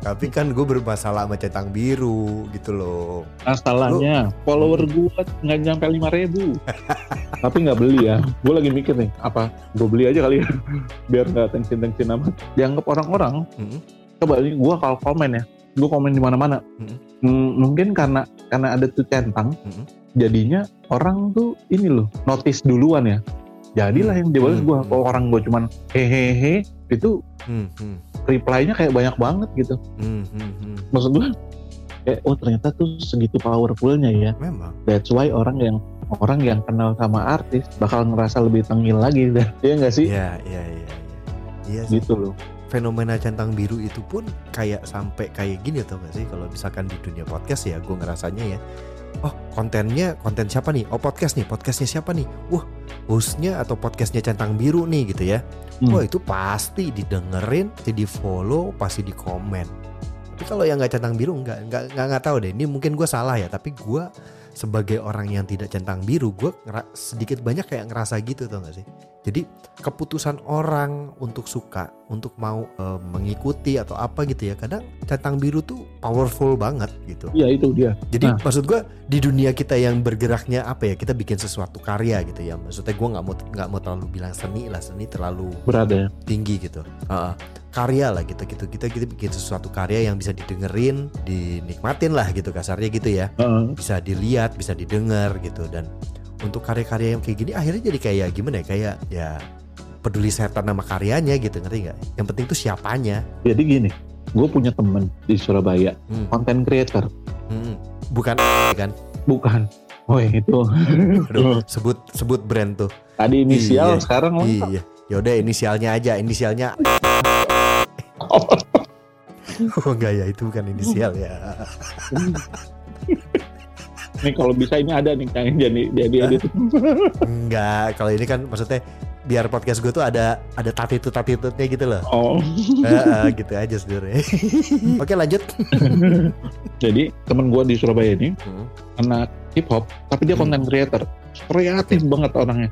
Tapi kan gue bermasalah sama centang biru gitu loh. masalahnya follower gue nggak nyampe lima ribu (laughs) tapi nggak beli ya gue lagi mikir nih apa gue beli aja kali ya (laughs) biar nggak tensin tensin amat dianggap orang-orang Hmm. coba ini gue kalau komen ya gue komen di mana-mana Mm. Hmm, mungkin karena karena ada tuh centang Mm. Jadinya orang tuh ini loh notice duluan ya. Jadilah yang dibalas Mm. gue kalau orang gue cuman hehehe itu Hmm, hmm, reply-nya kayak banyak banget gitu. Hmm, hmm, hmm. maksud gue kayak oh ternyata tuh segitu powerfulnya ya. Memang. that's why orang yang orang yang kenal sama artis bakal ngerasa lebih tengil lagi dan (laughs) iya nggak sih? Iya iya iya. Iya, iya gitu loh. Fenomena centang biru itu pun kayak sampai kayak gini tau gak sih? Kalau misalkan di dunia podcast ya gue ngerasanya ya oh kontennya konten siapa nih? Oh podcast nih podcastnya siapa nih? Wah hostnya atau podcastnya centang biru nih gitu ya. Hmm. wah itu pasti didengerin pasti di follow pasti di komen tapi kalau yang nggak centang biru nggak nggak nggak nggak tahu deh. Ini mungkin gue salah ya tapi gue sebagai orang yang tidak centang biru gue sedikit banyak kayak ngerasa gitu tau gak sih jadi keputusan orang untuk suka untuk mau eh, mengikuti atau apa gitu ya kadang centang biru tuh powerful banget gitu. Iya itu dia. Jadi Nah. maksud gue di dunia kita yang bergeraknya apa ya kita bikin sesuatu karya gitu ya. Maksudnya gue nggak mau nggak mau terlalu bilang seni lah seni terlalu berada ya. tinggi gitu. Heeh. karya lah gitu gitu kita kita bikin sesuatu karya yang bisa didengerin dinikmatin lah gitu kasarnya gitu ya. Heeh. bisa dilihat bisa didengar gitu. Dan untuk karya-karya yang kayak gini akhirnya jadi kayak gimana ya kayak ya peduli setan sama karyanya gitu ngerti nggak? Yang penting tuh siapanya. Jadi gini gue punya temen di Surabaya Hmm. content creator. Hmm. bukan (laughs) kan? Bukan. Oh itu. Aduh, sebut sebut brand tuh. Tadi inisial Iya. sekarang lengkap. iya. Yaudah inisialnya aja inisialnya (laughs) oh enggak ya itu bukan inisial ya (laughs) nih kalau bisa ini ada nih kang jadi jadi edit. Enggak kalau ini kan maksudnya biar podcast gue tuh ada ada tatitut tatitutnya gitu loh. Oh. Eh, eh, gitu aja sebenarnya. (laughs) Oke lanjut. Jadi temen gue di Surabaya ini Hmm. anak hip hop tapi dia Hmm. content creator. Kreatif banget orangnya.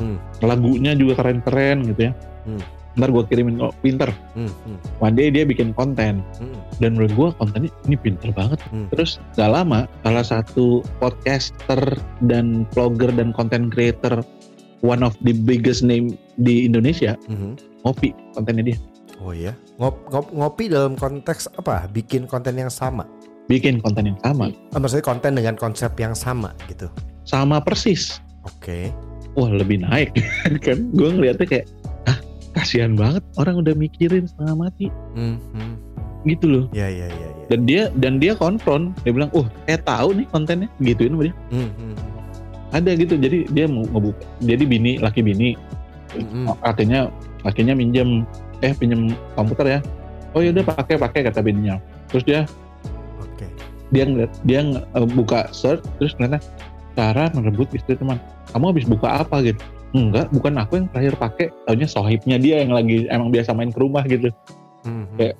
Hmm. lagunya juga keren-keren gitu ya. Hmm. Ntar gue kirimin oh pinter Hmm, hmm, one day dia bikin konten hmm. dan menurut gue kontennya ini pinter banget Hmm. terus gak lama salah satu podcaster dan vlogger dan content creator one of the biggest name di Indonesia Mhm. ngopi kontennya dia Oh ya, ngop, ngop, ngopi dalam konteks apa? Bikin konten yang sama. bikin konten yang sama Ah, maksudnya konten dengan konsep yang sama gitu. sama persis Oke. wah lebih naik (laughs) kan gue ngeliatnya kayak kasihan banget orang udah mikirin setengah mati Hmm, hmm. gitu loh Ya ya ya ya. dan dia dan dia konfront dia bilang oh kayak tahu nih kontennya gituin sama dia Hmm, hmm, ada gitu jadi dia mau ngebuka jadi bini laki bini hmm. artinya lakinya minjem eh pinjam komputer ya oh yaudah pakai pakai kata bininya terus dia Oke. dia ngeliat dia eh, buka search terus ternyata cara merebut istri teman kamu habis buka apa gitu enggak bukan aku yang terakhir pakai taunya sohibnya dia yang lagi emang biasa main ke rumah gitu Mhm. Kayak-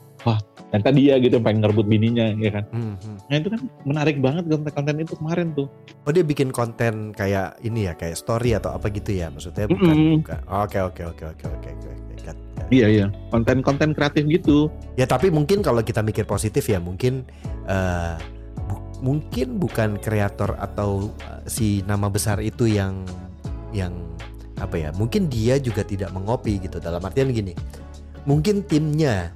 ternyata dia gitu yang pengen ngerebut bininya ya kan Mhm. nah itu kan menarik banget konten-konten itu kemarin tuh Oh dia bikin konten kayak ini ya kayak story atau apa gitu ya maksudnya bukan Mm-mm. bukan. Oke oke oke oke oke oke. iya iya konten-konten kreatif gitu Ya tapi mungkin kalau kita mikir positif ya mungkin eh, bu- mungkin bukan kreator atau eh, si nama besar itu yang yang apa ya mungkin dia juga tidak mengopi gitu. Dalam artian gini mungkin timnya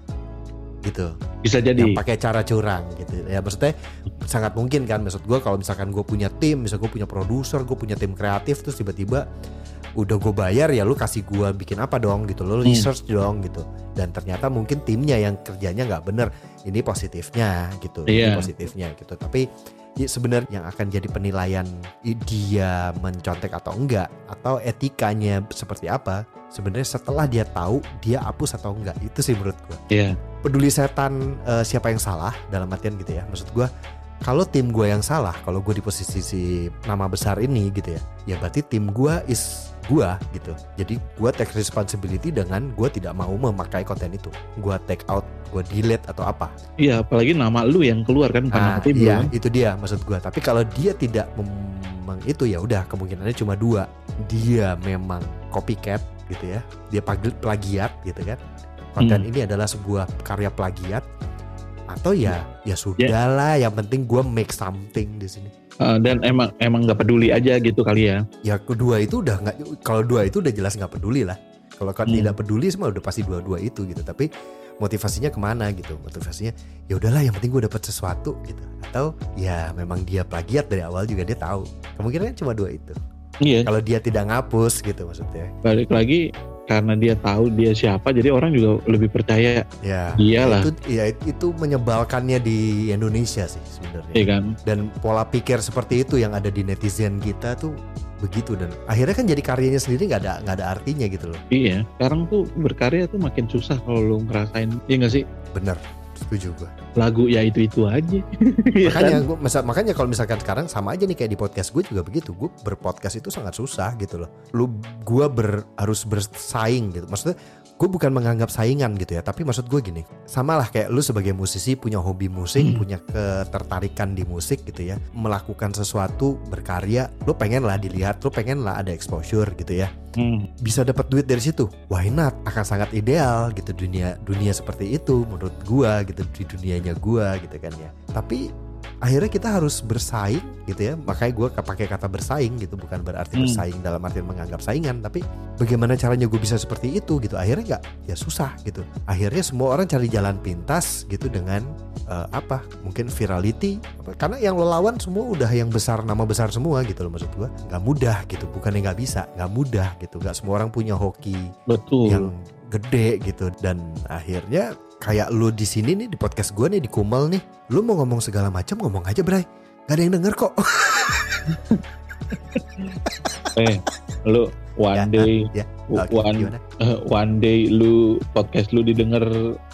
gitu bisa jadi. yang pakai cara curang gitu. Ya maksudnya sangat mungkin kan maksud gue kalau misalkan gue punya tim misal gue punya produser gue punya tim kreatif terus tiba-tiba udah gue bayar ya lu kasih gue bikin apa dong gitu lo Hmm. research dong gitu. Dan ternyata mungkin timnya yang kerjanya nggak bener. Ini positifnya gitu ini Iya. positifnya gitu. Tapi sebenarnya yang akan jadi penilaian dia mencontek atau enggak atau etikanya seperti apa sebenarnya setelah dia tahu dia hapus atau enggak itu sih menurut gue iya. Peduli setan eh, siapa yang salah dalam artian gitu ya maksud gue kalau tim gue yang salah kalau gue di posisi si nama besar ini gitu ya ya berarti tim gue is gue gitu. Jadi gue take responsibility dengan gue tidak mau memakai konten itu. Gue take out gue delete atau apa. Iya apalagi nama lu yang keluar kan nah iya kan. itu dia maksud gue tapi kalau dia tidak memang itu ya udah kemungkinannya cuma dua. Dia memang copycat gitu ya. Dia plagiat gitu kan. Konten Hmm. ini adalah sebuah karya plagiat. Atau ya ya sudahlah yang penting gue make something di sini Eh, dan emang emang nggak peduli aja gitu kali ya. Ya kedua itu udah nggak kalau dua itu udah jelas nggak peduli lah. Kalau kan Hmm. tidak peduli semua udah pasti dua-dua itu gitu. Tapi motivasinya ke mana gitu? Motivasinya ya udahlah yang penting gue dapat sesuatu gitu. Atau ya memang dia plagiat dari awal juga dia tahu. Kemungkinan cuma dua itu. Iya. Kalau dia tidak ngapus gitu maksudnya. Balik lagi karena dia tahu dia siapa jadi orang juga lebih percaya ya Iyalah. itu ya itu menyebalkannya di Indonesia sih sebenarnya. Ya kan? Dan pola pikir seperti itu yang ada di netizen kita tuh begitu dan akhirnya kan jadi karyanya sendiri nggak ada nggak ada artinya gitu loh. Iya sekarang tuh berkarya tuh makin susah kalau lu ngerasain iya nggak sih? Bener setuju gua lagu ya itu itu aja. Iya (laughs) makanya kan? masa- makanya kalau misalkan sekarang sama aja nih kayak di podcast gue juga begitu. Gue berpodcast itu sangat susah gitu loh. Lu gua ber, harus bersaing gitu. Maksudnya gue bukan menganggap saingan gitu ya. Tapi maksud gue gini sama lah kayak lu sebagai musisi punya hobi musik Hmm. punya ketertarikan di musik gitu ya. Melakukan sesuatu berkarya lu pengen lah dilihat lu pengen lah ada exposure gitu ya Hmm, bisa dapat duit dari situ. Why not? Akan sangat ideal gitu dunia dunia seperti itu menurut gua gitu di dunianya gua gitu kan ya. Tapi akhirnya kita harus bersaing gitu ya. Makanya gua pakai kata bersaing gitu bukan berarti Hmm. bersaing dalam arti menganggap saingan tapi bagaimana caranya gue bisa seperti itu gitu. Akhirnya nggak ya susah gitu. Akhirnya semua orang cari jalan pintas gitu dengan eh, apa mungkin virality karena yang lo lawan semua udah yang besar nama besar semua gitu loh maksud gua. Nggak mudah gitu bukannya nggak bisa nggak mudah gitu. Nggak semua orang punya hoki betul. yang gede gitu. Dan akhirnya kayak lu di sini nih di podcast gua nih di Kumel nih. Lu mau ngomong segala macam ngomong aja Bray. Gak ada yang denger kok. (laughs) Eh lu one Ya, day ya. Oke, one gimana? eh, one day lu podcast lu didengar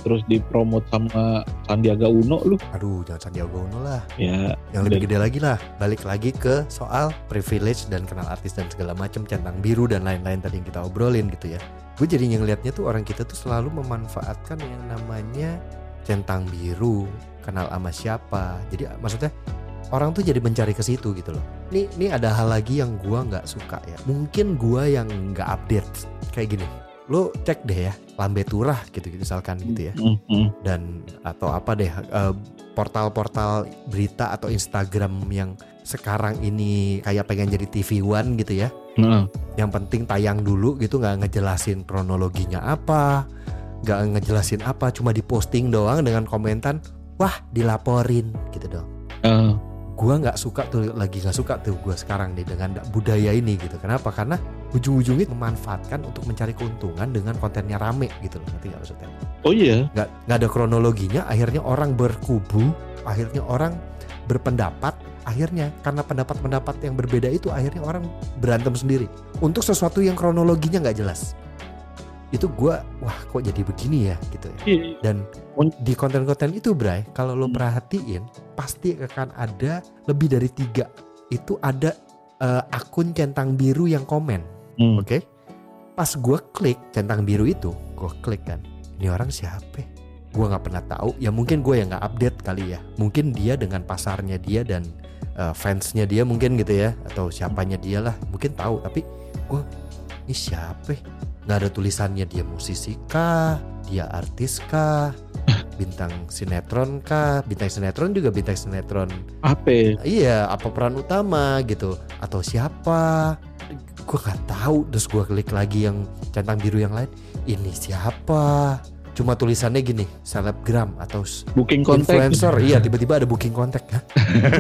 terus dipromot sama Sandiaga Uno lu. Aduh jangan Sandiaga Uno lah. Ya yang lebih gede lagi lah. Balik lagi ke soal privilege dan kenal artis dan segala macam centang biru dan lain-lain tadi yang kita obrolin gitu ya gue jadi ngelihatnya tuh orang kita tuh selalu memanfaatkan yang namanya centang biru kenal sama siapa. Jadi maksudnya orang tuh jadi mencari ke situ gitu loh. Ini ini ada hal lagi yang gua nggak suka ya. Mungkin gua yang nggak update. Kayak gini lo cek deh ya lambe turah gitu misalkan gitu ya. Hmm, hmm. dan atau apa deh eh, portal-portal berita atau Instagram yang sekarang ini kayak pengen jadi TV One gitu ya. Nah, yang penting tayang dulu gitu nggak ngejelasin kronologinya apa nggak ngejelasin apa cuma diposting doang dengan komentar wah dilaporin gitu dong. Eh, gua nggak suka tuh lagi nggak suka tuh gua sekarang nih dengan budaya ini gitu. Kenapa? Karena ujung-ujungnya memanfaatkan untuk mencari keuntungan dengan kontennya rame gitu loh ngerti nggak maksudnya? Oh iya. Nggak nggak ada kronologinya akhirnya orang berkubu akhirnya orang berpendapat akhirnya karena pendapat-pendapat yang berbeda itu akhirnya orang berantem sendiri. Untuk sesuatu yang kronologinya nggak jelas. Itu gue wah kok jadi begini ya? Gitu ya. Iya. dan di konten-konten itu Bray kalau lo Hmm. perhatiin pasti akan ada lebih dari tiga. Itu ada eh, akun centang biru yang komen Hmm. oke? Pas gue klik centang biru itu gue klik kan ini orang siapa gue nggak pernah tahu ya mungkin gue yang nggak update kali ya. Mungkin dia dengan pasarnya dia dan eh, fansnya dia mungkin gitu ya atau siapanya dia lah mungkin tahu. Tapi gue ini siapa nggak ada tulisannya dia musisi kah? Dia artis kah? Bintang sinetron kah? Bintang sinetron juga bintang sinetron. Apa? iya apa peran utama gitu atau siapa? Gue nggak tahu. Terus gue klik lagi yang centang biru yang lain. Ini siapa cuma tulisannya gini selebgram atau Booking kontak. influencer (laughs) iya tiba-tiba ada booking kontak Hah?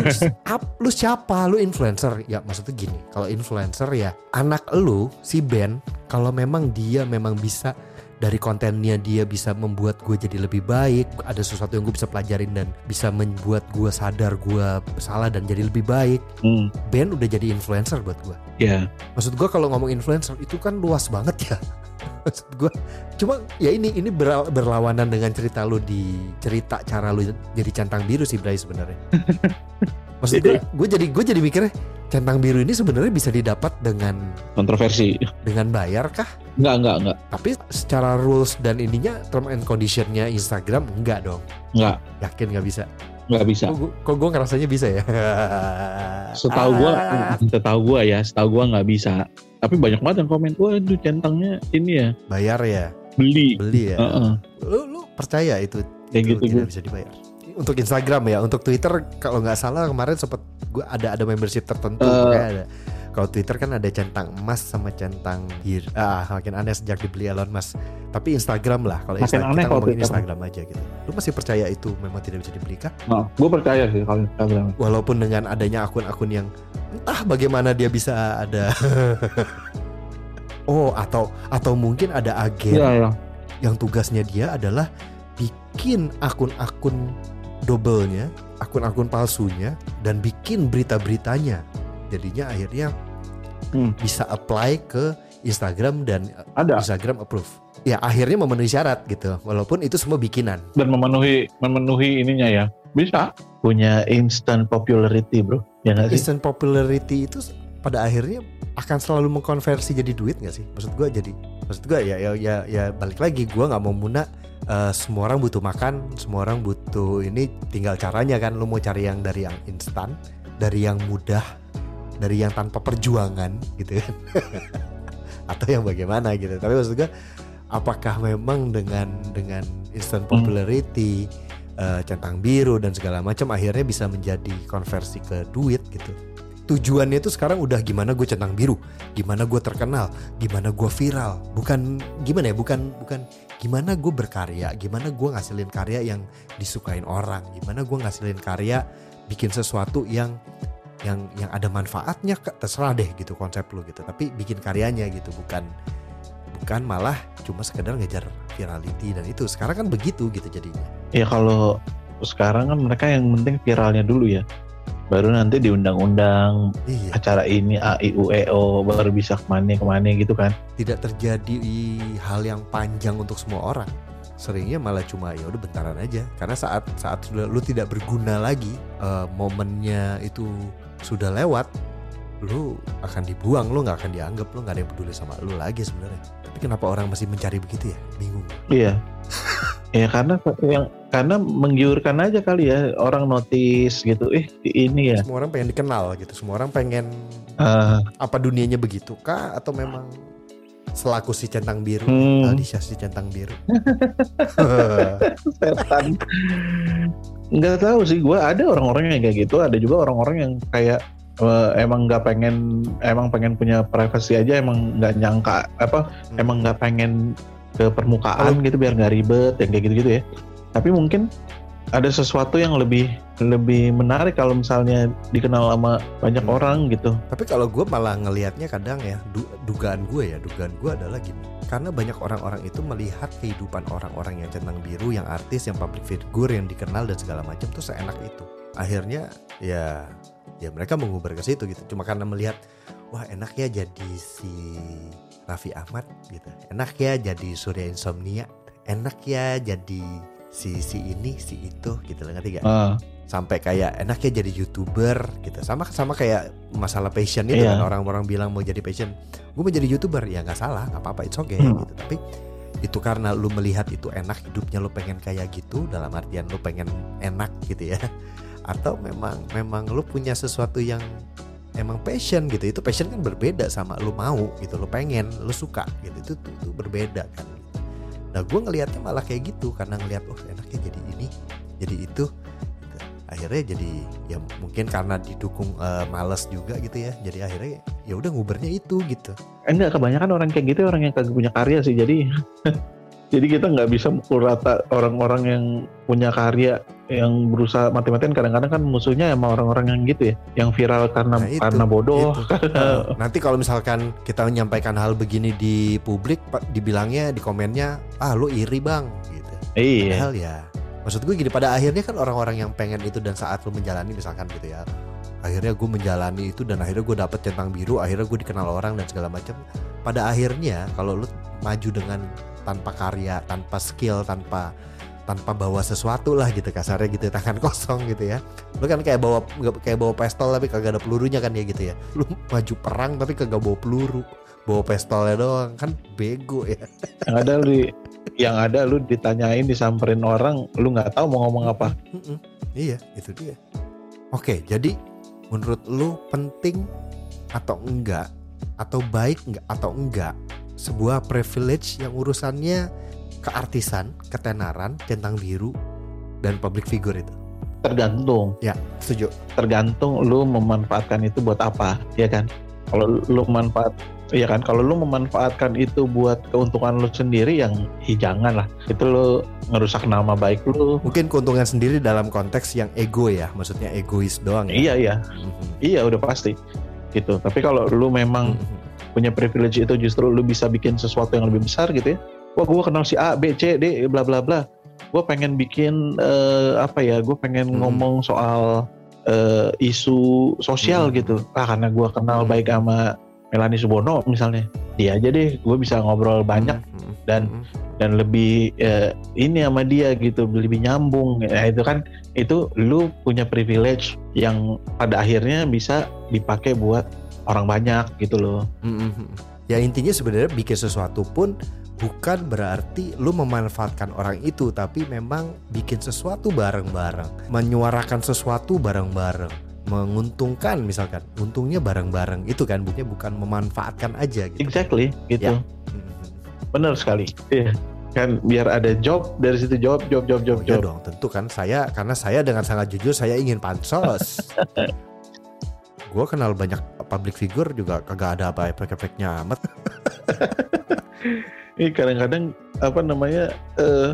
Terus, ap, lu siapa lu influencer ya maksudnya gini kalau influencer ya anak lu si Ben kalau memang dia memang bisa dari kontennya dia bisa membuat gue jadi lebih baik ada sesuatu yang gue bisa pelajarin dan bisa membuat gue sadar gue salah dan jadi lebih baik Hmm. Ben udah jadi influencer buat gue Ya. maksud gue kalau ngomong influencer itu kan luas banget ya (laughs) maksud gue cuma ya ini ini ber- berlawanan dengan cerita lu di cerita cara lu jadi centang biru sih Bray sebenarnya (laughs) maksud gue gue jadi gue jadi mikirnya centang biru ini sebenarnya bisa didapat dengan Kontroversi. dengan bayar kah Enggak, enggak, enggak. tapi secara rules dan ininya term and conditionnya Instagram enggak dong Enggak, yakin nggak bisa enggak bisa. kok, gua- kok gue ngerasanya bisa ya Setahu gua, Ah, (laughs) setahu gua ya, setahu gua nggak bisa. Tapi banyak banget yang komen, wah itu centangnya ini ya, bayar ya beli. beli ya Heeh. lu, lu percaya itu Kayak itu gitu tidak bisa dibayar untuk Instagram ya untuk Twitter kalau nggak salah kemarin sempat gue ada ada membership tertentu kayak ada kalau Twitter kan ada centang emas sama centang bir ah makin aneh sejak dibeli Elon Musk tapi Instagram lah kalau Instagram kita ngomongin Twitter. Instagram aja gitu lu masih percaya itu memang tidak bisa dibeli kah Nah, gue percaya sih kalau Instagram. walaupun dengan adanya akun-akun yang entah bagaimana dia bisa ada (laughs) oh atau atau mungkin ada agen Iya, iya. yang tugasnya dia adalah bikin akun-akun double-nya, akun-akun palsunya dan bikin berita-beritanya. Jadinya akhirnya Hmm. bisa apply ke Instagram dan uh, Ada Instagram approve. Ya akhirnya memenuhi syarat gitu, walaupun itu semua bikinan. dan memenuhi memenuhi ininya ya. Bisa. Punya instant popularity, bro. Ya nggak sih? Instant popularity itu pada akhirnya akan selalu mengkonversi jadi duit nggak sih? Maksud gua jadi, maksud gua ya ya ya, ya balik lagi gua nggak mau muna eh, semua orang butuh makan, semua orang butuh ini tinggal caranya kan lu mau cari yang dari yang instan, dari yang mudah, dari yang tanpa perjuangan gitu kan. (laughs) Atau yang bagaimana gitu. Tapi maksud gua apakah memang dengan dengan instant popularity eh, centang biru dan segala macam akhirnya bisa menjadi konversi ke duit gitu. Tujuannya itu sekarang udah gimana gue centang biru, gimana gue terkenal, gimana gue viral, bukan gimana ya, bukan bukan gimana gue berkarya, gimana gue ngasilin karya yang disukain orang, gimana gue ngasilin karya bikin sesuatu yang yang yang ada manfaatnya terserah deh gitu konsep lu gitu, tapi bikin karyanya gitu bukan bukan malah cuma sekedar ngejar virality dan itu. Sekarang kan begitu gitu jadinya. Ya kalau sekarang kan mereka yang penting viralnya dulu ya. Baru nanti diundang-undang Iya. acara ini A I U E O baru bisa ke mana ke mana gitu kan. tidak terjadi hal yang panjang untuk semua orang. Seringnya malah cuma ya udah bentaran aja. Karena saat saat sudah lu tidak berguna lagi, eh, momennya itu sudah lewat, lu akan dibuang, lu nggak akan dianggap, lu nggak ada yang peduli sama lu lagi sebenarnya. Tapi kenapa orang masih mencari begitu ya? Bingung. Iya. Ya karena yang karena menggiurkan aja kali ya orang notice gitu. Eh ini ya. Semua orang pengen dikenal gitu. Semua orang pengen eh, apa dunianya begitu kah? Atau memang selaku si centang biru, hmm, Aldi Syah si centang biru. (laughs) setan. Nggak tahu sih. Gue ada orang-orang yang kayak gitu. Ada juga orang-orang yang kayak eh, emang nggak pengen emang pengen punya privasi aja emang nggak nyangka apa emang nggak pengen ke permukaan gitu biar nggak ribet yang kayak gitu-gitu ya tapi mungkin ada sesuatu yang lebih lebih menarik kalau misalnya dikenal sama banyak Hmm. orang gitu Tapi kalau gue malah ngelihatnya kadang ya du- dugaan gue ya dugaan gue adalah gini karena banyak orang-orang itu melihat kehidupan orang-orang yang centang biru, yang artis, yang public figure, yang dikenal dan segala macam tuh seenak itu. Akhirnya ya ya mereka mengubar ke situ gitu. Cuma karena melihat wah enak ya jadi si Raffi Ahmad gitu. Enak ya jadi Surya Insomnia. Enak ya jadi si si ini si itu gitu loh ngerti gak? Ah, sampai kayak enak ya jadi youtuber gitu. Sama sama kayak masalah passion itu Iya. kan orang-orang bilang mau jadi passion gue mau jadi youtuber. Ya nggak salah nggak apa-apa it's okay Hmm. gitu. Tapi itu karena lu melihat itu enak hidupnya lu pengen kayak gitu dalam artian lu pengen enak gitu ya. Atau memang memang lu punya sesuatu yang emang passion gitu. Itu passion kan berbeda sama lu mau gitu lu pengen lu suka gitu. Itu itu, itu berbeda kan. Nah gue ngelihatnya malah kayak gitu karena ngelihat oh enaknya jadi ini jadi itu. Gitu. akhirnya jadi ya mungkin karena didukung eh, males juga gitu ya. Jadi akhirnya ya udah ngubernya itu gitu. Enggak kebanyakan orang kayak gitu orang yang kagak punya karya sih jadi (laughs) jadi kita nggak bisa mukul rata orang-orang yang punya karya yang berusaha mati-matian kadang-kadang kan musuhnya emang orang-orang yang gitu ya yang viral karena Nah, itu, karena bodoh. itu. (laughs) Nanti kalau misalkan kita menyampaikan hal begini di publik dibilangnya di komennya ah lu iri bang gitu. Iya. Padahal ya maksud gue gini pada akhirnya kan orang-orang yang pengen itu dan saat lu menjalani misalkan gitu ya akhirnya gue menjalani itu dan akhirnya gue dapet centang biru akhirnya gue dikenal orang dan segala macam. Pada akhirnya kalau lu maju dengan tanpa karya tanpa skill tanpa tanpa bawa sesuatu lah gitu kasarnya gitu tangan (laughs) kosong gitu ya lu kan kayak bawa kayak bawa pistol tapi kagak ada pelurunya kan ya gitu ya lu maju perang tapi kagak bawa peluru bawa pistolnya doang kan bego ya (laughs) yang ada lu yang ada lu ditanyain disamperin orang lu nggak tahu mau ngomong apa Mm-mm. Iya, itu dia. Oke, jadi menurut lu penting atau enggak atau baik enggak atau enggak sebuah privilege yang urusannya keartisan, ketenaran, centang biru dan public figure itu. tergantung Ya, setuju. tergantung lu memanfaatkan itu buat apa ya kan kalau lu manfaat ya kan kalau lu memanfaatkan itu buat keuntungan lu sendiri yang ih, jangan lah itu lu ngerusak nama baik lu Mungkin keuntungan sendiri dalam konteks yang ego ya, maksudnya egois doang ya. iya iya Mhm. iya udah pasti gitu tapi kalau lu memang Mhm. punya privilege itu justru lu bisa bikin sesuatu yang lebih besar gitu ya wah gue kenal si A B C D bla bla bla gue pengen bikin eh, apa ya gue pengen Hmm. ngomong soal eh, isu sosial Hmm. gitu ah karena gue kenal Hmm. baik sama Melanie Subono misalnya dia aja deh gue bisa ngobrol banyak Mhm. dan- Mhm. dan lebih eh, ini sama dia gitu lebih nyambung ya itu kan itu lu punya privilege yang pada akhirnya bisa dipakai buat orang banyak gitu loh Mhm. Ya intinya sebenarnya bikin sesuatu pun bukan berarti lu memanfaatkan orang itu tapi memang bikin sesuatu bareng-bareng, menyuarakan sesuatu bareng-bareng, menguntungkan misalkan, untungnya bareng-bareng itu kan bukannya bukan memanfaatkan aja gitu. exactly gitu Mhm. benar sekali iya kan biar ada job dari situ job job job job Oh, iya job dong, tentu kan saya karena saya dengan sangat jujur saya ingin pansos. (laughs) Gue kenal banyak public figure juga kagak ada apa efek-efeknya amat. (laughs) ini kadang-kadang apa namanya eh,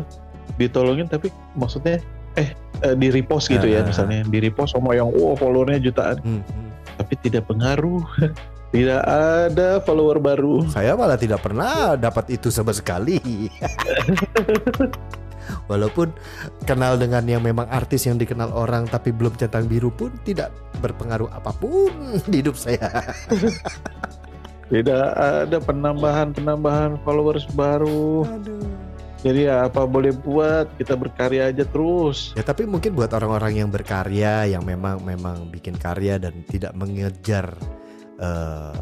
ditolongin tapi maksudnya eh, eh, di repost gitu ya Ah. misalnya di repost sama yang wow followernya jutaan Mhm. tapi tidak pengaruh (laughs) tidak ada follower baru Saya malah tidak pernah dapat itu sama sekali. (laughs) Walaupun kenal dengan yang memang artis yang dikenal orang tapi belum centang biru pun tidak berpengaruh apa pun di hidup saya. (laughs) tidak ada penambahan penambahan followers baru. Jadi ya apa boleh buat kita berkarya aja terus. Ya tapi mungkin buat orang-orang yang berkarya yang memang memang bikin karya dan tidak mengejar eh,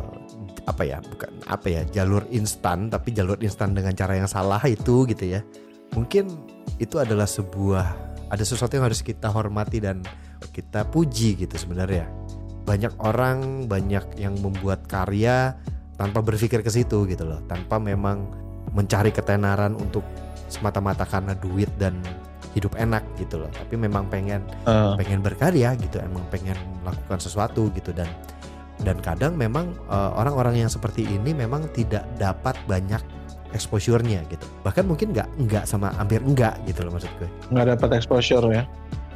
apa ya bukan apa ya jalur instan tapi jalur instan dengan cara yang salah itu gitu ya. Mungkin itu adalah sebuah ada sesuatu yang harus kita hormati dan kita puji gitu sebenarnya. Banyak orang banyak yang membuat karya tanpa berpikir ke situ gitu loh. Tanpa memang mencari ketenaran untuk semata-mata karena duit dan hidup enak gitu loh. Tapi memang pengen Eh, pengen berkarya gitu emang pengen melakukan sesuatu gitu. Dan dan kadang memang eh, orang-orang yang seperti ini memang tidak dapat banyak exposure-nya gitu. Bahkan mungkin nggak nggak sama hampir enggak gitu loh maksud gue. Nggak dapat exposure ya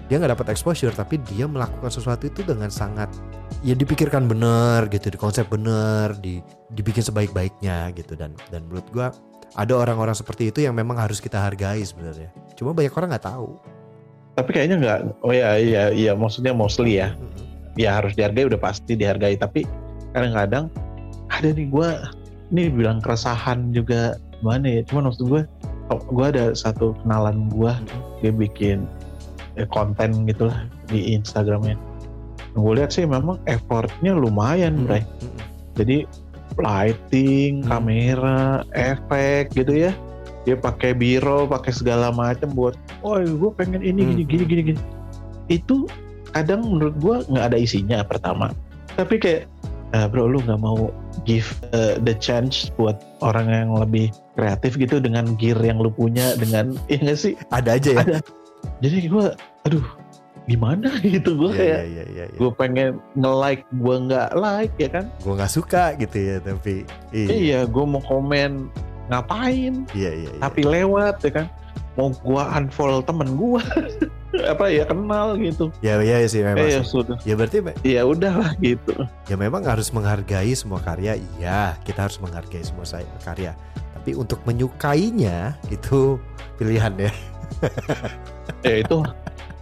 dia nggak dapat exposure tapi dia melakukan sesuatu itu dengan sangat ya dipikirkan bener gitu dikonsep bener di dibikin sebaik-baiknya gitu. Dan dan menurut gua ada orang-orang seperti itu yang memang harus kita hargai sebenarnya. Cuma banyak orang nggak tahu. Tapi kayaknya nggak oh ya iya iya maksudnya mostly ya. Mm-mm. ya harus dihargai udah pasti dihargai. Tapi kadang-kadang ada nih gue ini bilang keresahan juga gimana ya? Cuman maksud gue gue ada satu kenalan gue dia bikin eh, konten gitulah di Instagramnya gue lihat sih memang effortnya lumayan Bray jadi lighting, Hmm. kamera, efek gitu ya. Dia pakai biro, pakai segala macam buat, oh gue pengen ini gini Hmm. gini gini gini. Itu kadang menurut gue nggak ada isinya pertama. Tapi kayak, "Ah, bro lu nggak mau give uh, the chance buat orang yang lebih kreatif gitu dengan gear yang lu punya dengan, (laughs) ya sih? Ada aja ya. Ada. Jadi gue, aduh gimana (laughs) gitu gue Iya, kayak, iya, iya, iya. gue pengen nge-like, gue nggak like ya kan? Gue nggak suka gitu ya, tapi iya, Iya, gue mau komen ngapain, iya, iya, iya. tapi lewat ya kan. Mau gua unfollow temen gua, (laughs) apa ya kenal gitu. ya, ya sih memang. Eh ya sudah, Ya berarti ya udahlah gitu. ya memang harus menghargai semua karya. Iya, kita harus menghargai semua karya. Tapi untuk menyukainya itu pilihan ya. (laughs) Ya itu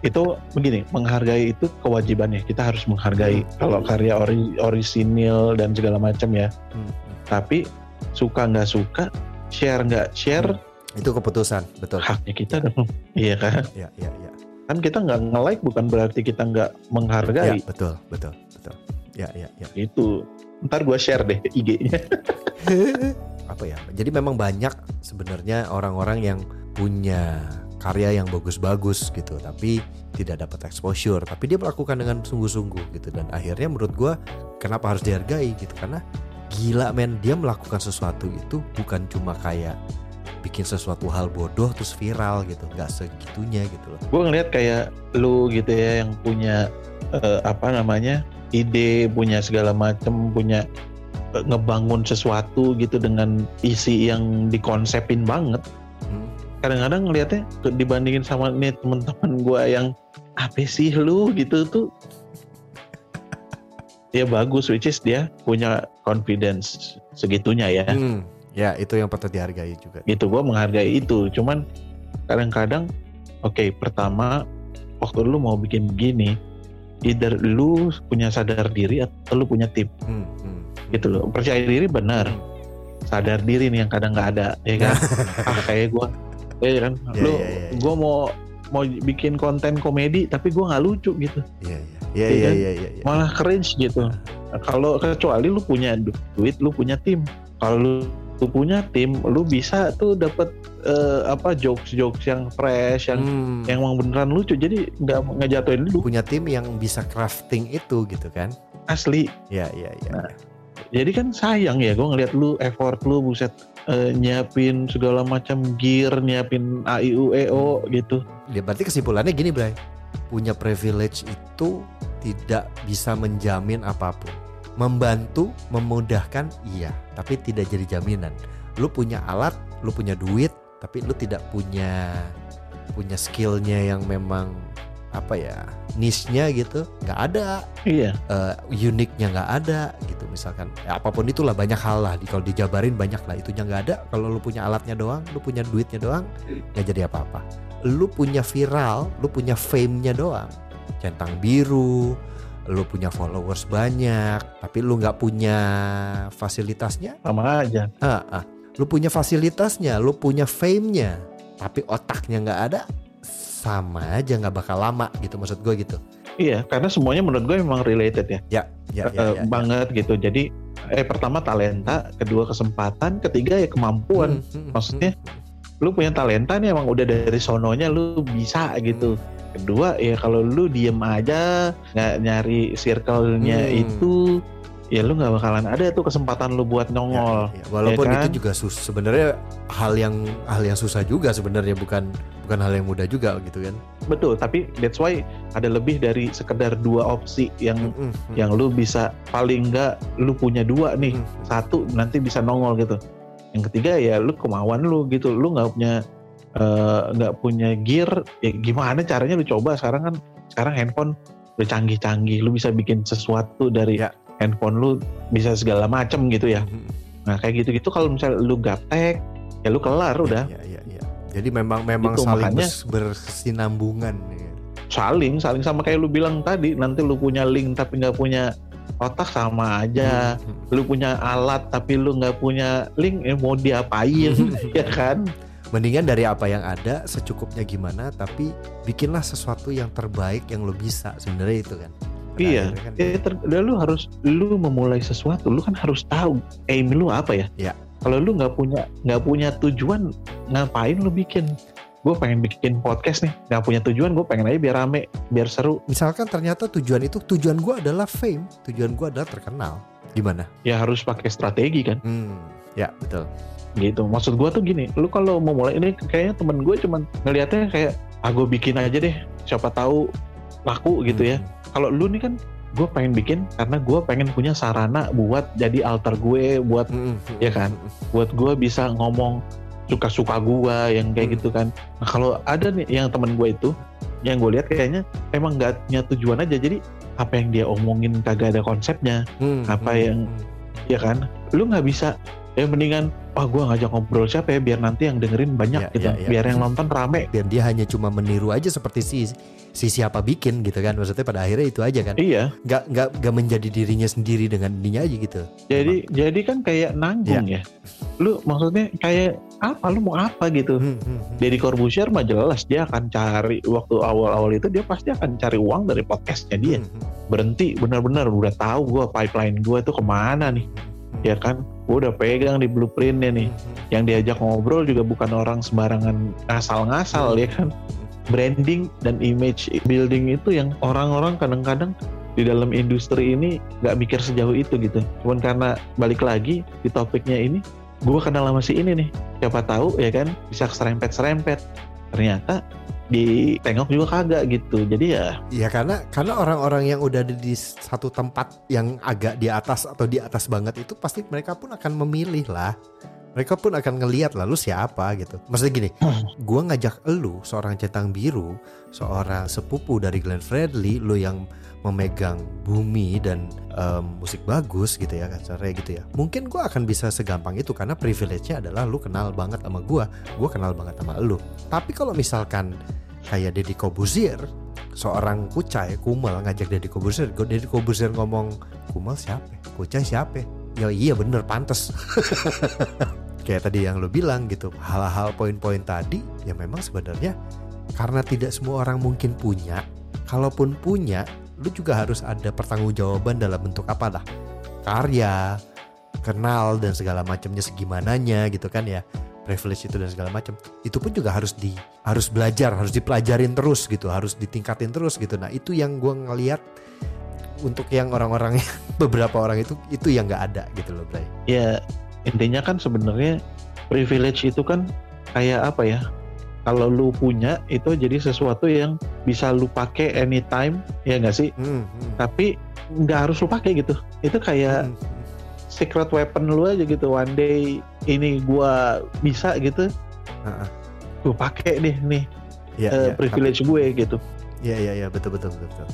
itu begini, menghargai itu kewajibannya. Kita harus menghargai Hmm. kalau karya ori, orisinil dan segala macam ya. Hmm, Tapi suka nggak suka, share nggak share, Itu keputusan, betul. haknya kita dong. (laughs) Iya kan? Ya, ya, ya. Kan kita nggak nge-like bukan berarti kita nggak Ya, menghargai. betul, betul, betul. Ya, ya, ya. Itu. Ntar gua share deh IG-nya. (laughs) apa ya jadi memang banyak sebenarnya orang-orang yang punya karya yang bagus-bagus gitu tapi tidak dapat exposure tapi dia melakukan dengan sungguh-sungguh gitu. Dan akhirnya menurut gua kenapa harus dihargai gitu? Karena gila men dia melakukan sesuatu itu bukan cuma kayak bikin sesuatu hal bodoh terus viral gitu nggak segitunya gitu loh. Gue ngeliat kayak lu gitu ya yang punya eh, apa namanya ide punya segala macem punya eh, ngebangun sesuatu gitu dengan isi yang dikonsepin banget. Kadang-kadang ngeliatnya tuh dibandingin sama nih teman-teman gue yang apa sih lu? gitu tuh. Ya bagus which is dia punya confidence segitunya ya. Hmm, ya itu yang patut dihargai juga. Gitu gue menghargai itu. Cuman kadang-kadang oke pertama waktu lu mau bikin begini either lu punya sadar diri atau lu punya tim Hmm, hmm. gitu loh. Percaya diri benar. Sadar diri nih yang kadang nggak ada ya kan? Ah kayak gue ya kan? Ya, lu ya, ya, ya. gue mau mau bikin konten komedi tapi gue nggak lucu gitu. Iya, iya, iya, Iya iya, kan? iya, iya, iya. malah cringe gitu. Nah, kalau kecuali lu punya du- duit lu punya tim. Kalau lu, lu punya tim lu bisa tuh dapat apa jokes jokes yang fresh yang Hmm. yang emang beneran lucu. Jadi nggak ngejatuhin lu. Punya tim yang bisa crafting itu gitu kan? Asli. Ya ya ya Nah, jadi kan sayang ya gue ngeliat lu effort lu buset eh, nyiapin segala macam gear nyiapin a i u e o gitu. Ya berarti kesimpulannya gini Bray. Punya privilege itu tidak bisa menjamin apa pun. Membantu memudahkan iya. Tapi tidak jadi jaminan. Lu punya alat lu punya duit tapi lu tidak punya punya skillnya yang memang apa ya niche-nya gitu nggak ada. Iya. Eh, uniknya nggak ada gitu misalkan. Ya, apa pun itulah banyak hal lah. Kalau dijabarin banyak lah itunya nggak ada. Kalau lu punya alatnya doang lu punya duitnya doang nggak jadi apa-apa. Lu punya viral lu punya fame-nya doang. Centang biru lu punya followers banyak tapi lu nggak punya fasilitasnya? Sama aja. Ah, ah. lu punya fasilitasnya lu punya fame-nya tapi otaknya nggak ada sama aja nggak bakal lama gitu maksud gue gitu iya karena semuanya menurut gue memang related ya ya ya, ya, ya. banget gitu jadi eh pertama talenta kedua kesempatan ketiga ya kemampuan Hmm, hmm, maksudnya hmm. lu punya talenta nih emang udah dari sononya lu bisa gitu kedua ya kalau lu diem aja nggak nyari circle-nya Hmm. itu ya lu nggak bakalan ada tuh kesempatan lu buat nongol Ya, ya. Walaupun Ya kan? itu juga sus sebenarnya hal yang hal yang susah juga sebenarnya bukan bukan hal yang mudah juga gitu kan. betul tapi that's why ada lebih dari sekedar dua opsi yang Mm, mm, yang lu bisa paling nggak lu punya dua nih mm, satu nanti bisa nongol gitu yang ketiga ya lu kemauan lu gitu lu nggak punya eh, nggak punya gear ya gimana caranya lu coba sekarang kan sekarang handphone udah canggih-canggih lu bisa bikin sesuatu dari Ya. Handphone lu bisa segala macam gitu ya mm, mm. nah kayak gitu-gitu kalau misalnya lu gaptek ya lu kelar udah Ya, ya, ya. Jadi memang memang Itu saling makanya- berkesinambungan. ya. saling saling sama kayak lu bilang tadi nanti lu punya link tapi nggak punya otak sama aja Hmm. lu punya alat tapi lu nggak punya link eh, mau diapain (laughs) ya kan Mendingan dari apa yang ada secukupnya gimana tapi bikinlah sesuatu yang terbaik yang lo bisa sebenarnya itu kan. Iya akhirnya kan ya, ter- lu harus lu memulai sesuatu lu kan harus tahu aim lu apa ya Iya. kalau lu nggak punya nggak punya tujuan ngapain lu bikin gue pengen bikin podcast nih nggak punya tujuan gue pengen aja biar rame biar seru Misalkan ternyata tujuan itu tujuan gue adalah fame, tujuan gue adalah terkenal. Gimana? ya harus pakai strategi kan Hmm, ya betul. gitu maksud gua tuh gini lu kalau mau mulai ini kayaknya temen gue cuman ngelihatnya kayak ah gue bikin aja deh siapa tahu laku gitu ya kalau lu nih kan gue pengen bikin karena gue pengen punya sarana buat jadi alter gue buat Hmm, hmm, Iya kan? buat gue bisa ngomong suka-suka gue yang kayak Hmm. gitu kan nah kalau ada nih yang temen gue itu yang gue lihat kayaknya emang nggak punya tujuan aja jadi apa yang dia omongin kagak ada konsepnya hmm, apa hmm, yang- hmm. ya kan lu nggak bisa ya mendingan wah gue ngajak ngobrol siapa ya biar nanti yang dengerin banyak Ya, gitu. ya, ya. biar yang nonton rame. Dan dia hanya cuma meniru aja seperti si si siapa bikin gitu kan. Maksudnya pada akhirnya itu aja kan. Iya. Nggak nggak nggak menjadi dirinya sendiri dengan dirinya aja gitu. Jadi jadi kan kayak nanggung ya. lu maksudnya kayak apa? Lu mau apa? gitu. Hmm, hmm, hmm. Deddy Corbuzier mah jelas dia akan cari waktu awal-awal itu dia pasti akan cari uang dari podcastnya dia. Hmm, hmm. berhenti benar-benar udah tahu gue pipeline gue tuh ke mana nih. Ya kan gue udah pegang di blueprintnya nih. Yang diajak ngobrol juga bukan orang sembarangan ngasal-ngasal ya kan? Branding dan image building itu yang orang-orang kadang-kadang di dalam industri ini nggak mikir sejauh itu gitu. Cuman karena balik lagi di topiknya ini gue kenal sama si ini nih. Siapa tahu ya kan bisa serempet-serempet. Ternyata ditengok juga kagak gitu jadi ya Ya karena karena orang-orang yang udah ada di satu tempat yang agak di atas atau di atas banget itu pasti mereka pun akan memilih lah. Mereka pun akan ngelihat lalu siapa gitu. Maksudnya gini, (clears throat) gua ngajak elu seorang centang biru, seorang sepupu dari Glenn Fredly, lu yang memegang bumi dan em, musik bagus gitu ya kasarnya gitu ya. Mungkin gua akan bisa segampang itu karena privilege-nya adalah lu kenal banget sama gua, gua kenal banget sama elu. Tapi kalau misalkan kayak Deddy Kobuzier seorang kucai kumal ngajak Deddy Kobuzier Go- Deddy Kobuzier ngomong kumal siapa kucai siapa ya iya bener pantes (laughs) kayak tadi yang lo bilang gitu hal-hal poin-poin tadi ya memang sebenarnya karena tidak semua orang mungkin punya kalaupun punya lu juga harus ada pertanggungjawaban dalam bentuk apa lah? Karya kenal dan segala macamnya segimananya gitu kan ya. Privilege itu dan segala macam. Itu pun juga harus di harus belajar harus dipelajarin terus gitu harus ditingkatin terus gitu. Nah itu yang gue ngeliat untuk yang orang-orang (laughs) beberapa orang itu itu yang nggak ada gitu loh Bray ya intinya kan sebenarnya privilege itu kan kayak apa ya kalau lu punya itu jadi sesuatu yang bisa lu pakai anytime ya nggak sih Hmm, hmm, tapi nggak harus lu pakai gitu itu kayak hmm, secret weapon lu aja gitu one day ini gua bisa gitu Heeh. gue pakai deh nih ya, eh, ya, privilege gue gitu Iya iya iya betul betul betul betul.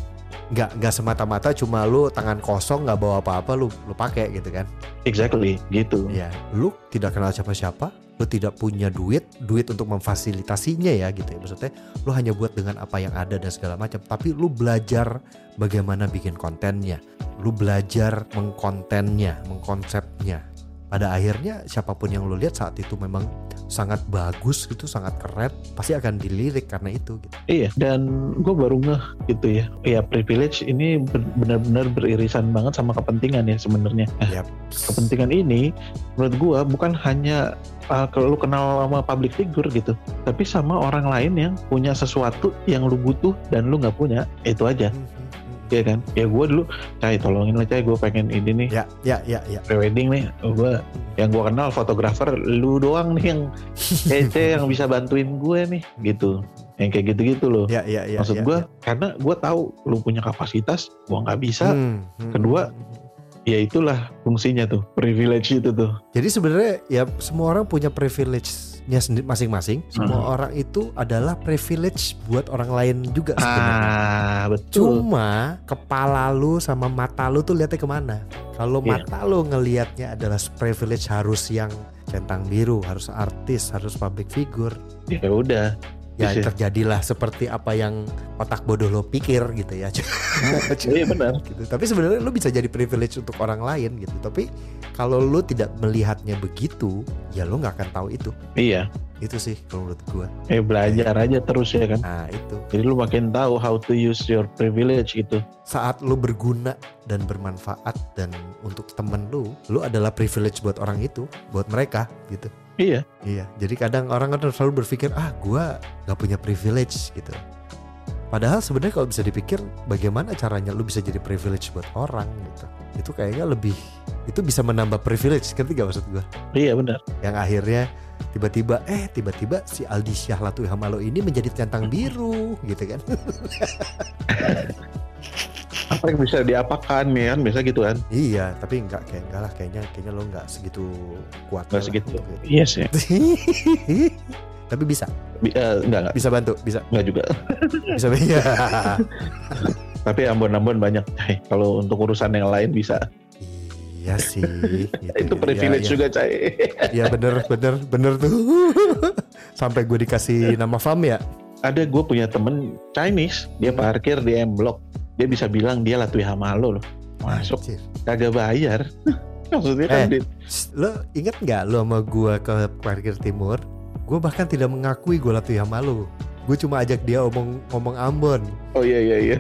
Nggak nggak semata-mata cuma lu tangan kosong nggak bawa apa-apa lu lu pakai gitu kan. exactly gitu Iya. Lu tidak kenal siapa-siapa, lu tidak punya duit, duit untuk memfasilitasinya ya gitu ya. Maksudnya lu hanya buat dengan apa yang ada dan segala macam. Tapi lu belajar bagaimana bikin kontennya. Lu belajar mengkontennya, mengkonsepnya. Pada akhirnya siapa pun yang lu lihat saat itu memang sangat bagus gitu, sangat keren, pasti akan dilirik karena itu gitu. Iya, dan gue baru ngeh gitu ya. Ya privilege ini ben- benar-benar beririsan banget sama kepentingan ya sebenarnya. Nah, Yap. kepentingan ini menurut gue bukan hanya uh, kalau lu kenal sama public figure gitu, tapi sama orang lain yang punya sesuatu yang lu butuh dan lu nggak punya, itu aja, hmm, hmm. ya kan? Ya gue dulu, cai tolongin lah cai, gue pengen ini nih Ya, ya, ya, ya. prewedding nih, gue yang gue kenal fotografer lu doang nih yang (laughs) kece yang bisa bantuin gue nih, gitu, yang kayak gitu-gitu loh. Ya, ya, ya. Maksud ya, gue ya. karena gue tahu lu punya kapasitas, gue nggak bisa. Hmm, hmm, Kedua, hmm. Ya itulah fungsinya tuh, privilege itu tuh. Jadi sebenarnya ya semua orang punya privilege-nya sendiri masing-masing. Semua Hmm. orang itu adalah privilege buat orang lain juga sebenarnya. Ah, betul. Cuma kepala lu sama mata lu tuh lihatnya ke mana? Kalau Iya. mata lu ngelihatnya adalah privilege harus yang centang biru, harus artis, harus public figure. Ya udah, ya Bisa. terjadilah seperti apa yang otak bodoh lo pikir gitu ya. (laughs) Iya benar. gitu. Tapi sebenarnya lo bisa jadi privilege untuk orang lain gitu. Tapi kalau lo tidak melihatnya begitu, ya lo nggak akan tahu itu. Iya. Itu sih kalau menurut gua. Eh belajar aja terus ya kan. Nah itu Jadi lu makin tahu how to use your privilege gitu. saat lo berguna dan bermanfaat dan untuk temen lo, lo adalah privilege buat orang itu, buat mereka gitu. Iya. Iya, jadi kadang orang kan selalu berpikir ah gua nggak punya privilege gitu. Padahal sebenarnya kalau bisa dipikir bagaimana caranya lu bisa jadi privilege buat orang gitu. Itu kayaknya lebih itu bisa menambah privilege, ngerti gak maksud gua? Iya benar. Yang akhirnya tiba-tiba eh tiba-tiba si Aldi Syah Latu Hamalo ini menjadi centang biru gitu kan. (laughs) Apa yang bisa diapakan ya kan biasa gitu kan. iya, tapi enggak kayak enggak lah kayaknya kayaknya lo enggak segitu kuat. Nggak lah segitu. untuk itu. Iya sih. (laughs) tapi bisa, Bi- eh, enggak enggak. bisa bantu, bisa Enggak juga. (laughs) bisa iya. (laughs) Tapi ambon-ambon banyak. Cai. Kalau untuk urusan yang lain bisa. Iya sih. gitu. Itu privilege Iya, juga, Cai. Iya bener bener bener tuh. Sampai gue dikasih nama fam ya. Ada gue punya temen Chinese, dia parkir di M Block. Dia bisa bilang dia Latwi Hamalo loh. Masuk Anjir. kagak bayar. (laughs) Maksudnya kan Eh. di- Shh, Lo inget nggak lo sama gue ke parkir timur? Gue bahkan tidak mengakui gue latu malu. Gue cuma ajak dia omong ngomong Ambon. Oh iya iya iya.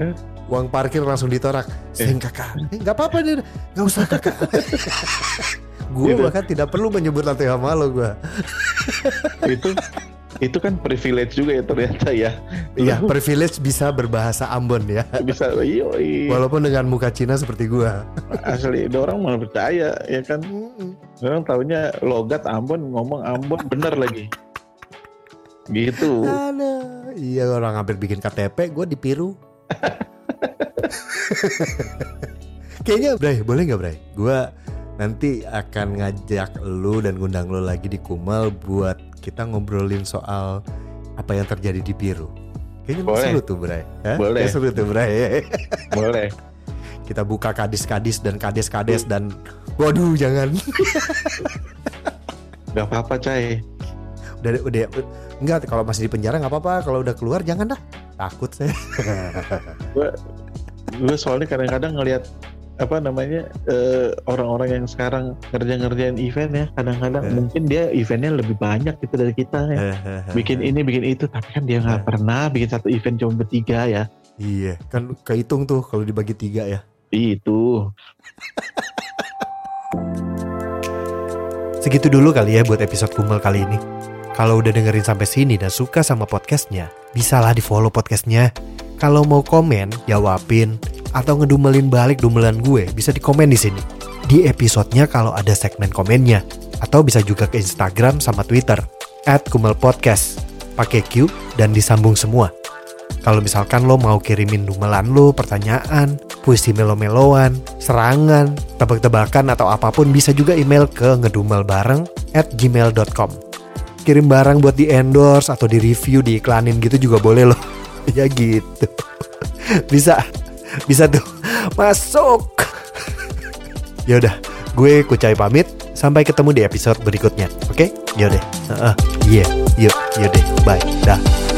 Uang parkir langsung ditorak. Sing kakak. Eh nggak apa-apa nih. Nggak usah kakak. (laughs) gue Gitu. bahkan tidak perlu menyebut latu malu gue. itu itu kan privilege juga ya ternyata ya. Iya privilege bisa berbahasa Ambon ya. bisa yoi. Walaupun dengan muka Cina seperti gue. asli ada orang mana percaya ya kan orang taunya logat Ambon ngomong Ambon bener lagi gitu Aduh, iya orang hampir bikin KTP, gue dipiru. Kayaknya, Bray, boleh nggak, Bray? Gue nanti akan ngajak lu dan ngundang lu lagi di Kumal buat kita ngobrolin soal apa yang terjadi di Biru. Kayaknya Boleh. seru tuh, Bray. Hah? Boleh. Kayaknya seru tuh, Bray. boleh kita buka kadis-kadis dan kades-kades dan waduh jangan (laughs) nggak apa-apa cai udah udah enggak kalau masih di penjara nggak apa-apa kalau udah keluar jangan dah takut saya gue soalnya kadang-kadang ngelihat apa namanya eh, orang-orang yang sekarang kerja-ngerjain event ya kadang-kadang Eh. mungkin dia eventnya lebih banyak gitu dari kita ya bikin ini bikin itu tapi kan dia nggak Eh. pernah bikin satu event cuma bertiga ya Iya, kan kehitung tuh kalau dibagi tiga ya. itu Segitu dulu kali ya buat episode Kumel kali ini. Kalau udah dengerin sampai sini dan suka sama podcastnya, bisalah di follow podcastnya. Kalau mau komen, jawabin, atau ngedumelin balik dumelan gue, bisa di komen di sini. Di episodenya kalau ada segmen komennya. Atau bisa juga ke Instagram sama Twitter, at Kumel. Pakai Q dan disambung semua. Kalau misalkan lo mau kirimin dumelan lo, pertanyaan, puisi melo-meloan, serangan, tebak-tebakan atau apa pun bisa juga email ke ngedumelbareng at gmail.com. Kirim barang buat di endorse atau di review, diiklanin gitu juga boleh loh. (laughs) ya gitu. (laughs) bisa, bisa tuh. Masuk. (laughs) Yaudah, gue Kucai pamit. Sampai ketemu di episode berikutnya. Oke? Yaudah. Heeh. Iya. Yuk, yaudah. Bye. Dah.